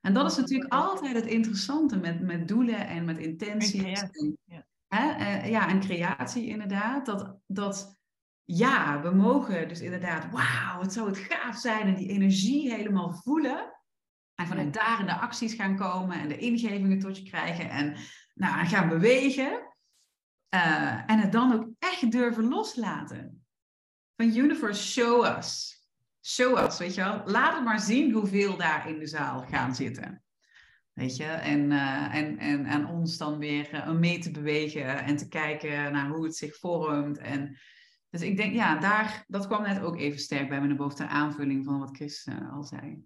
En dat is natuurlijk altijd het interessante met, met doelen en met intenties. ja. Hè? Uh, ja, en creatie inderdaad. Dat, dat ja, we mogen dus inderdaad, wauw, het zou het gaaf zijn en die energie helemaal voelen. En vanuit daar in de acties gaan komen en de ingevingen tot je krijgen en nou, gaan bewegen. Uh, en het dan ook echt durven loslaten. Van Universe, show us. Us, weet je wel. Laat het maar zien hoeveel daar in de zaal gaan zitten. Weet je, en, uh, en, en aan ons dan weer uh, mee te bewegen en te kijken naar hoe het zich vormt. En, dus ik denk, ja, daar, dat kwam net ook even sterk bij me naar boven de aanvulling van wat Chris uh, al zei.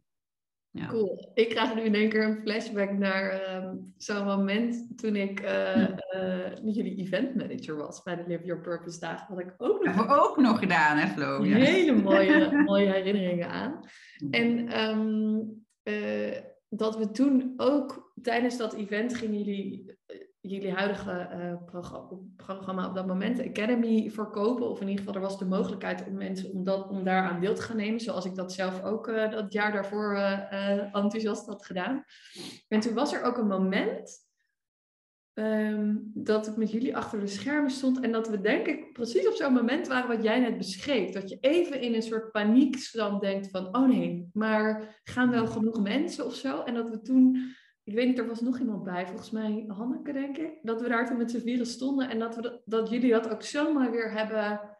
Ja. Cool. Ik krijg nu in één keer een flashback naar um, zo'n moment toen ik uh, uh, jullie event manager was bij de Live Your Purpose dagen. Wat ik ook nog, we ook nog gedaan, hè Flo? Ja. Hele mooie, [LAUGHS] mooie herinneringen aan. En um, uh, dat we toen ook tijdens dat event gingen jullie jullie huidige uh, programma, programma op dat moment, de Academy, verkopen. Of in ieder geval, er was de mogelijkheid om mensen om, dat, om daaraan deel te gaan nemen. Zoals ik dat zelf ook uh, dat jaar daarvoor uh, enthousiast had gedaan. En toen was er ook een moment Um, dat ik met jullie achter de schermen stond en dat we denk ik precies op zo'n moment waren wat jij net beschreef. Dat je even in een soort paniekstand denkt van, oh nee, maar gaan wel genoeg mensen of zo? En dat we toen, ik weet niet, er was nog iemand bij, volgens mij Hanneke denk ik, dat we daar toen met z'n vieren stonden en dat, we dat, jullie dat ook zomaar weer hebben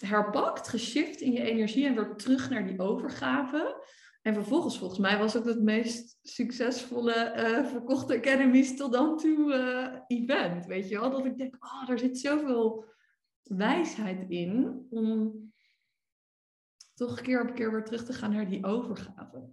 herpakt, geshift in je energie en weer terug naar die overgave. En vervolgens, volgens mij, was het het meest succesvolle uh, verkochte Academies tot dan toe uh, event. Weet je wel? Dat ik denk, oh, er zit zoveel wijsheid in om toch keer op keer weer terug te gaan naar die overgave.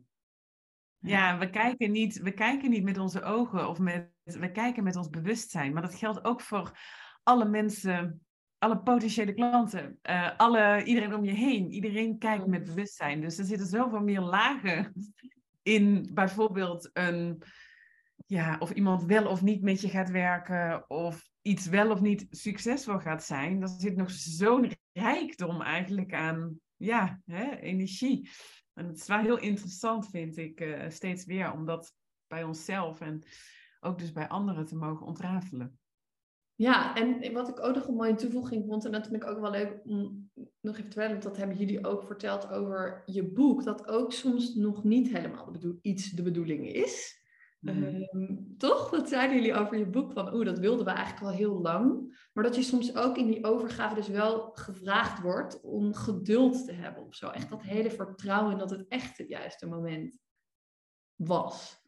Ja, we kijken niet, we kijken niet met onze ogen of met, we kijken met ons bewustzijn. Maar dat geldt ook voor alle mensen alle potentiële klanten, uh, alle, iedereen om je heen. Iedereen kijkt met bewustzijn. Dus er zitten zoveel meer lagen in bijvoorbeeld een, ja, of iemand wel of niet met je gaat werken, of iets wel of niet succesvol gaat zijn. Er zit nog zo'n rijkdom eigenlijk aan ja, hè, energie. En het is wel heel interessant, vind ik, uh, steeds weer, om dat bij onszelf en ook dus bij anderen te mogen ontrafelen. Ja, en wat ik ook nog een mooie toevoeging vond, en dat vind ik ook wel leuk om nog even te vertellen, dat hebben jullie ook verteld over je boek, dat ook soms nog niet helemaal iets de bedoeling is. Mm. Um, toch? Dat zeiden jullie over je boek van, oeh, dat wilden we eigenlijk al heel lang. Maar dat je soms ook in die overgave dus wel gevraagd wordt om geduld te hebben of zo. Echt dat hele vertrouwen dat het echt het juiste moment was.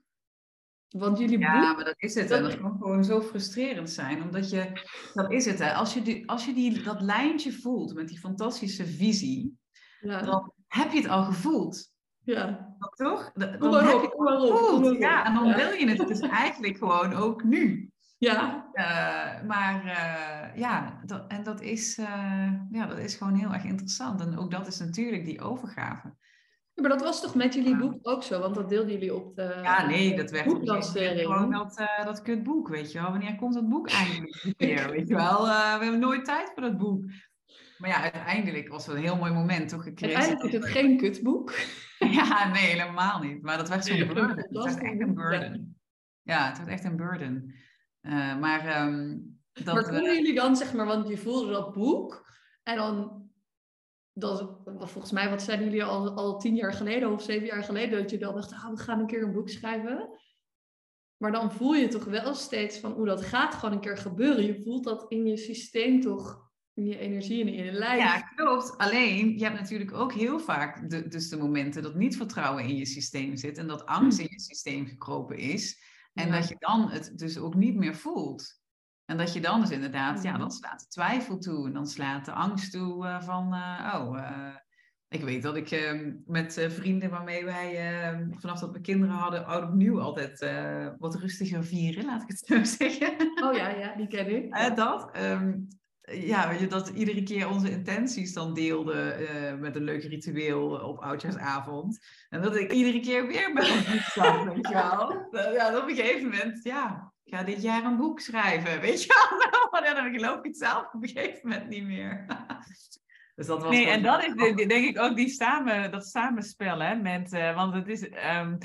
Want jullie ja, maar dat is het. En dat kan gewoon zo frustrerend zijn. Omdat je, dat is het hè. Als je, die, als je die, dat lijntje voelt met die fantastische visie, ja. dan heb je het al gevoeld. Ja. Toch? Dan, heb je het gevoeld. Ja, en dan wil je het dus [LAUGHS] eigenlijk gewoon ook nu. Ja. Uh, maar uh, ja, dat, en dat is, uh, ja, dat is gewoon heel erg interessant. En ook dat is natuurlijk die overgave. Ja, maar dat was toch met jullie boek ook zo? Want dat deelden jullie op de Ja, nee, dat werd gewoon dat, uh, dat kutboek, weet je wel. Wanneer komt dat boek eindelijk weer, [LAUGHS] weet je wel? Uh, we hebben nooit tijd voor dat boek. Maar ja, uiteindelijk was het een heel mooi moment, toch? Uiteindelijk is het geen kutboek. [LAUGHS] Ja, nee, helemaal niet. Maar dat werd zo'n burden. Het was echt een burden. Ja, het werd echt een burden. Uh, maar um, dat... Maar konden jullie dan, zeg maar, want je voelde dat boek en dan dat, volgens mij, wat zeiden jullie al, al tien jaar geleden of zeven jaar geleden, dat je dan dacht, ah, we gaan een keer een boek schrijven. Maar dan voel je toch wel steeds van, hoe dat gaat gewoon een keer gebeuren. Je voelt dat in je systeem toch, in je energie en in je lijf. Ja, klopt. Alleen, je hebt natuurlijk ook heel vaak de, dus de momenten dat niet vertrouwen in je systeem zit en dat angst in je systeem gekropen is. En dat je dan het dus ook niet meer voelt. En dat je dan dus inderdaad, ja, dan mhm. slaat de twijfel toe. En dan slaat de angst toe uh, van, uh, oh, uh, ik weet dat ik ehm, met vrienden waarmee wij ehm, vanaf dat we kinderen hadden, oud opnieuw altijd wat rustiger vieren, laat ik het zo [LAUGHS] zeggen. Oh ja, ja, die ken ik. dat. Um, ja, je, dat iedere keer onze intenties dan deelden met een leuk ritueel op oudjaarsavond. En dat ik iedere keer weer bij ons [LAUGHS] weet je wel. Ja, op een gegeven moment, ja, ik ga dit jaar een boek schrijven, weet je wel. [LAUGHS] Maar dan geloof ik het zelf op een gegeven moment niet meer. [LAUGHS] Dus dat was nee, en dat is denk ik ook die samen, dat samenspel, hè, met, uh, want het is, um,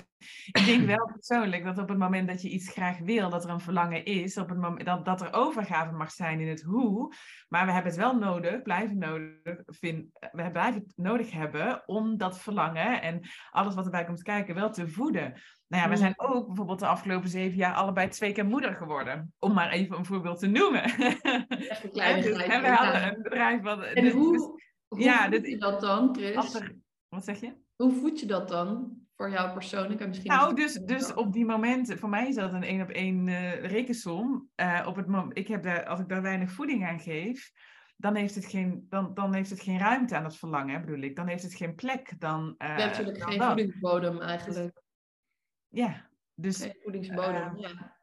ik denk wel persoonlijk dat op het moment dat je iets graag wil, dat er een verlangen is, op het moment dat, dat er overgave mag zijn in het hoe, maar we hebben het wel nodig, blijven nodig, vind, we blijven het nodig hebben om dat verlangen en alles wat erbij komt kijken wel te voeden. Nou ja, we zijn ook bijvoorbeeld de afgelopen zeven jaar allebei twee keer moeder geworden. Om maar even een voorbeeld te noemen. [LAUGHS] Echt een kleine dus, en we hadden een bedrijf wat... En dus, hoe, hoe ja, voed je dat dan, Chris? wat zeg je? Hoe voed je dat dan? Voor jou persoonlijk en misschien... Nou, dus, dus op die momenten, voor mij is dat een één op één uh, rekensom. Uh, op het moment, ik heb daar, als ik daar weinig voeding aan geef, dan heeft het geen, dan, dan heeft het geen ruimte aan het verlangen, bedoel ik. Dan heeft het geen plek. Dan, uh, natuurlijk geen voedingsbodem eigenlijk. Ja, dus... voedingsbodem, ja.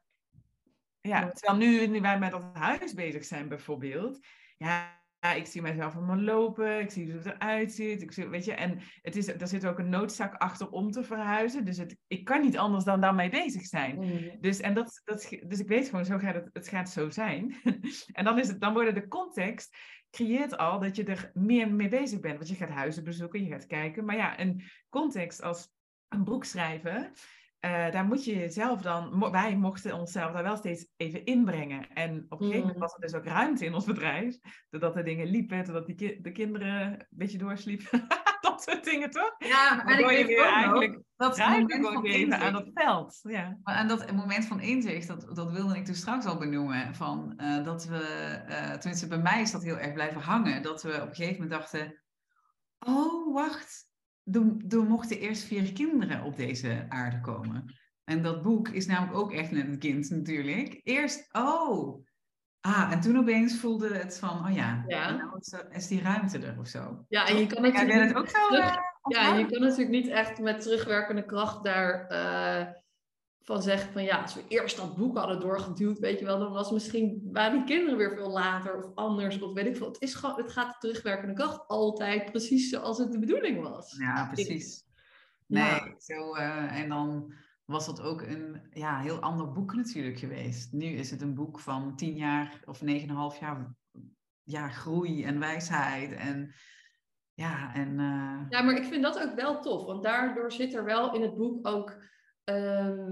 Ja, terwijl nu, nu wij met dat huis bezig zijn bijvoorbeeld, ja, ik zie mijzelf allemaal lopen, ik zie hoe het eruit ziet, ik zie, weet je, en het is, er zit ook een noodzaak achter om te verhuizen, dus het, ik kan niet anders dan daarmee bezig zijn. Mm. Dus, en dat, dat, dus ik weet gewoon, zo gaat het, het gaat zo zijn. [LAUGHS] en dan, is het, dan worden de context creëert al dat je er meer mee bezig bent, want je gaat huizen bezoeken, je gaat kijken, maar ja, een context als een boek schrijven, uh, daar moet je jezelf dan, wij mochten onszelf daar wel steeds even inbrengen. En op een gegeven moment mm. was er dus ook ruimte in ons bedrijf, doordat de dingen liepen, doordat die ki de kinderen een beetje doorsliepen. [LAUGHS] dat soort dingen toch? Ja, maar ik je weer eigenlijk dat ruimte gewoon geven aan dat veld. Ja. Maar aan dat moment van inzicht, dat, dat wilde ik dus straks al benoemen, van, uh, dat we, uh, tenminste bij mij is dat heel erg blijven hangen, dat we op een gegeven moment dachten, oh wacht, er, mochten eerst vier kinderen op deze aarde komen. En dat boek is namelijk ook echt net een kind natuurlijk. Eerst, oh, ah, en toen opeens voelde het van, oh ja, ja. Nou is, die ruimte er of zo. Ja, en je kan natuurlijk, ja, het ook zo, terug, uh, ja, je kan natuurlijk niet echt met terugwerkende kracht daar uh, van zeggen van ja, als we eerst dat boek hadden doorgeduwd, weet je wel, dan was misschien waren die kinderen weer veel later of anders of weet ik veel. Het, is gewoon, het gaat terugwerkende kracht altijd precies zoals het de bedoeling was. Ja, precies. Nee, zo, uh, en dan was dat ook een ja, heel ander boek natuurlijk geweest. Nu is het een boek van tien jaar of negen en een half jaar ja, groei en wijsheid en ja, en... Uh... Ja, maar ik vind dat ook wel tof, want daardoor zit er wel in het boek ook Ehm,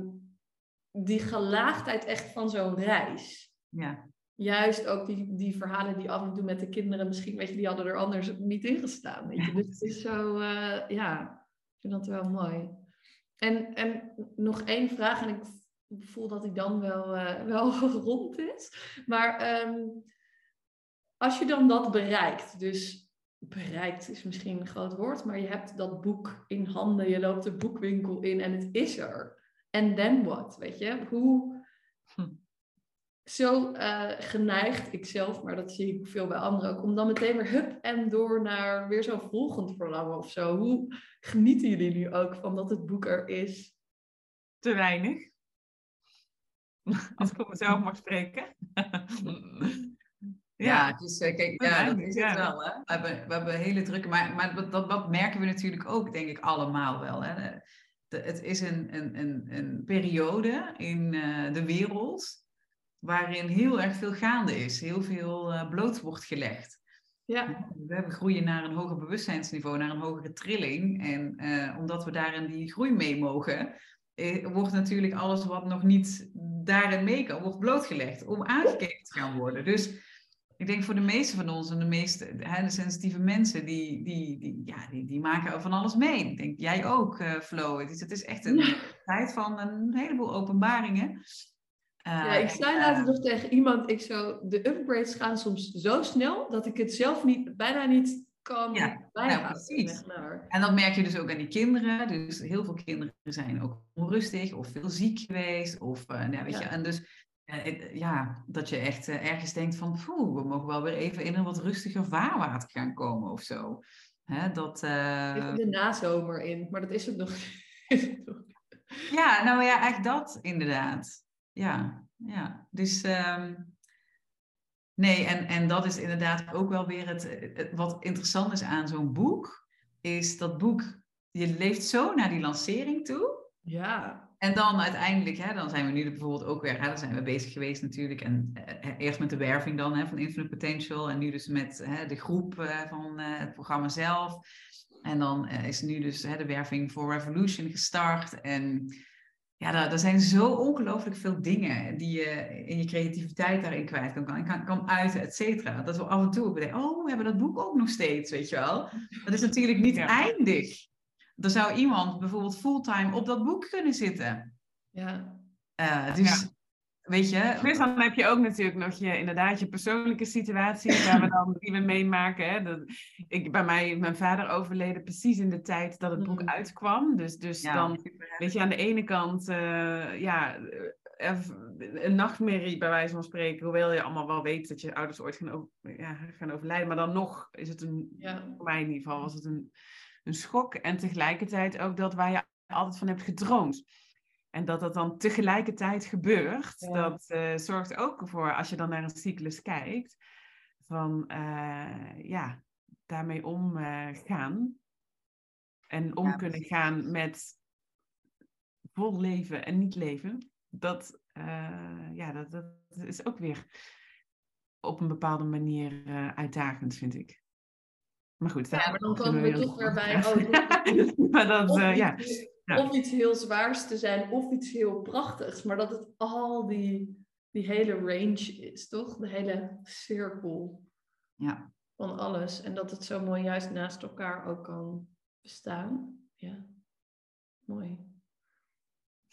die gelaagdheid echt van zo'n reis. Ja. Juist ook die, die verhalen die af en toe met de kinderen, misschien, weet je, die hadden er anders niet in gestaan. Weet je? dus het is zo, uh, ja, ik vind dat wel mooi. En, en nog één vraag, en ik voel dat die dan wel, uh, wel [LAUGHS] rond is. Maar um, als je dan dat bereikt, dus bereikt is misschien een groot woord, maar je hebt dat boek in handen, je loopt de boekwinkel in en het is er. En then what, weet je? Hoe hm. zo uh, geneigd, ikzelf, maar dat zie ik veel bij anderen ook, om dan meteen weer hup en door naar weer zo'n volgend verlangen of zo. Hoe genieten jullie nu ook van dat het boek er is? Te weinig. [LAUGHS] Als ik op mezelf mag spreken. [LAUGHS] Ja, dus uh, kijk, ja, dat is het wel. Hè? We, hebben, we hebben hele drukke, maar, maar dat, dat, merken we natuurlijk ook, denk ik, allemaal wel. Hè? De, het is een, een, een, een periode in uh, de wereld waarin heel erg veel gaande is, heel veel uh, bloot wordt gelegd. Ja. We groeien naar een hoger bewustzijnsniveau, naar een hogere trilling. En uh, omdat we daarin die groei mee mogen, eh, wordt natuurlijk alles wat nog niet daarin mee kan, wordt blootgelegd om aangekeken te gaan worden. Dus ik denk voor de meeste van ons en de meeste hè, de sensitieve mensen, die, die, die, ja, die, die maken van alles mee. Ik denk jij ook, uh, Flo. Het is, het is echt een tijd van een heleboel openbaringen. Uh, ja, ik zei later nog tegen iemand, ik zo, de upgrades gaan soms zo snel dat ik het zelf niet, bijna niet kan ja, bijhouden. precies. En dat merk je dus ook aan die kinderen. Dus heel veel kinderen zijn ook onrustig of veel ziek geweest. Of, uh, nou, weet je, en dus ja, dat je echt uh, ergens denkt van, poeh, we mogen wel weer even in een wat rustiger vaarwater gaan komen of zo. Hè, dat, uh... de nazomer in, maar dat is het nog. ja, nou ja, echt dat inderdaad. Ja, ja. Dus um... nee, en, en dat is inderdaad ook wel weer het, het wat interessant is aan zo'n boek, is dat boek, je leeft zo naar die lancering toe. Ja. En dan uiteindelijk, hè, dan zijn we nu bijvoorbeeld ook weer, hè, dan zijn we bezig geweest natuurlijk. En eh, eerst met de werving dan hè, van Infinite Potential. En nu dus met hè, de groep eh, van eh, het programma zelf. En dan is nu dus hè, de werving voor Revolution gestart. En ja, er, zijn zo ongelooflijk veel dingen die je in je creativiteit daarin kwijt kan, kan, kan uiten, et cetera. Dat we af en toe bedenken, oh, we hebben dat boek ook nog steeds, weet je wel. Dat is natuurlijk niet eindig er zou iemand bijvoorbeeld fulltime op dat boek kunnen zitten. Ja. Uh, dus, weet je... Dus dan heb je ook natuurlijk nog je, inderdaad, je persoonlijke situatie waar we dan, die we meemaken. Hè? Dat, ik, bij mij, mijn vader overleden precies in de tijd dat het boek mm. uitkwam. Dus, dus dan, weet je, aan de ene kant, uh, ja, een nachtmerrie bij wijze van spreken. Hoewel je allemaal wel weet dat je ouders ooit gaan, ja, gaan overlijden. Maar dan nog is het een, ja. voor mij in ieder geval, was het een een schok. En tegelijkertijd ook dat waar je altijd van hebt gedroomd. En dat dat dan tegelijkertijd gebeurt, dat uh, zorgt ook voor, als je dan naar een cyclus kijkt, van uh, ja, daarmee omgaan. Uh, en om kunnen gaan met vol leven en niet leven. Dat, ja, dat, dat is ook weer op een bepaalde manier uitdagend, vind ik. Maar goed, ja, maar dan komen we toch weer bij. [LAUGHS] Oh, [LAUGHS] maar dat, uh, ja. Of iets heel zwaars te zijn, of iets heel prachtigs. Maar dat het al die, die hele range is, toch? De hele cirkel ja. van alles. En dat het zo mooi juist naast elkaar ook kan bestaan. Ja, mooi.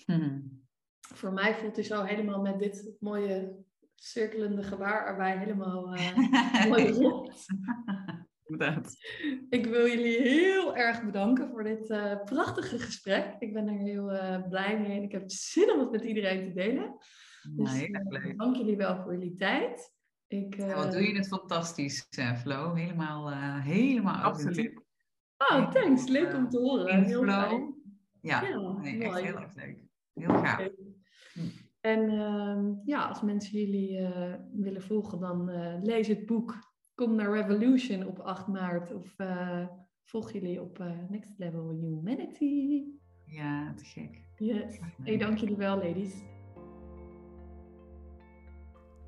Hmm. Voor mij voelt hij zo helemaal met dit mooie cirkelende gebaar erbij helemaal uh, [LAUGHS] mooi rond. Ik wil jullie heel erg bedanken voor dit uh, prachtige gesprek. Ik ben er heel uh, blij mee en ik heb zin om het met iedereen te delen. Dus, nee, uh, dank jullie wel voor jullie tijd. Ik, ja, wat doe je het fantastisch, Flo. Helemaal, helemaal Absoluut. Oh, thanks. Leuk om te horen. Heel Flo. Ja, ja nee, echt heel erg leuk. Heel gaaf. Okay. Hm. En ehm, ja, als mensen jullie willen volgen, dan lees het boek kom naar Revolution op 8 maart of uh, volg jullie op uh, Next Level Humanity. Ja, te gek. Yes. Hey, dank jullie wel, ladies.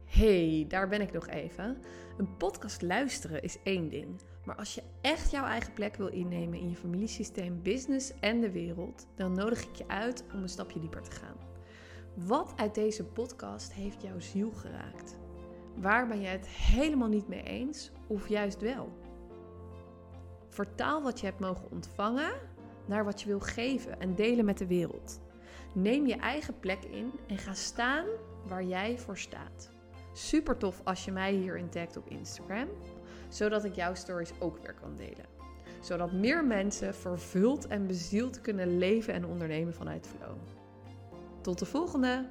Hey, daar ben ik nog even. Een podcast luisteren is één ding. Maar als je echt jouw eigen plek wil innemen in je familiesysteem, business en de wereld, dan nodig ik je uit om een stapje dieper te gaan. Wat uit deze podcast heeft jouw ziel geraakt? Waar ben je het helemaal niet mee eens of juist wel? Vertaal wat je hebt mogen ontvangen naar wat je wil geven en delen met de wereld. Neem je eigen plek in en ga staan waar jij voor staat. Super tof als je mij hierin tagt op Instagram, zodat ik jouw stories ook weer kan delen. Zodat meer mensen vervuld en bezield kunnen leven en ondernemen vanuit flow. Tot de volgende!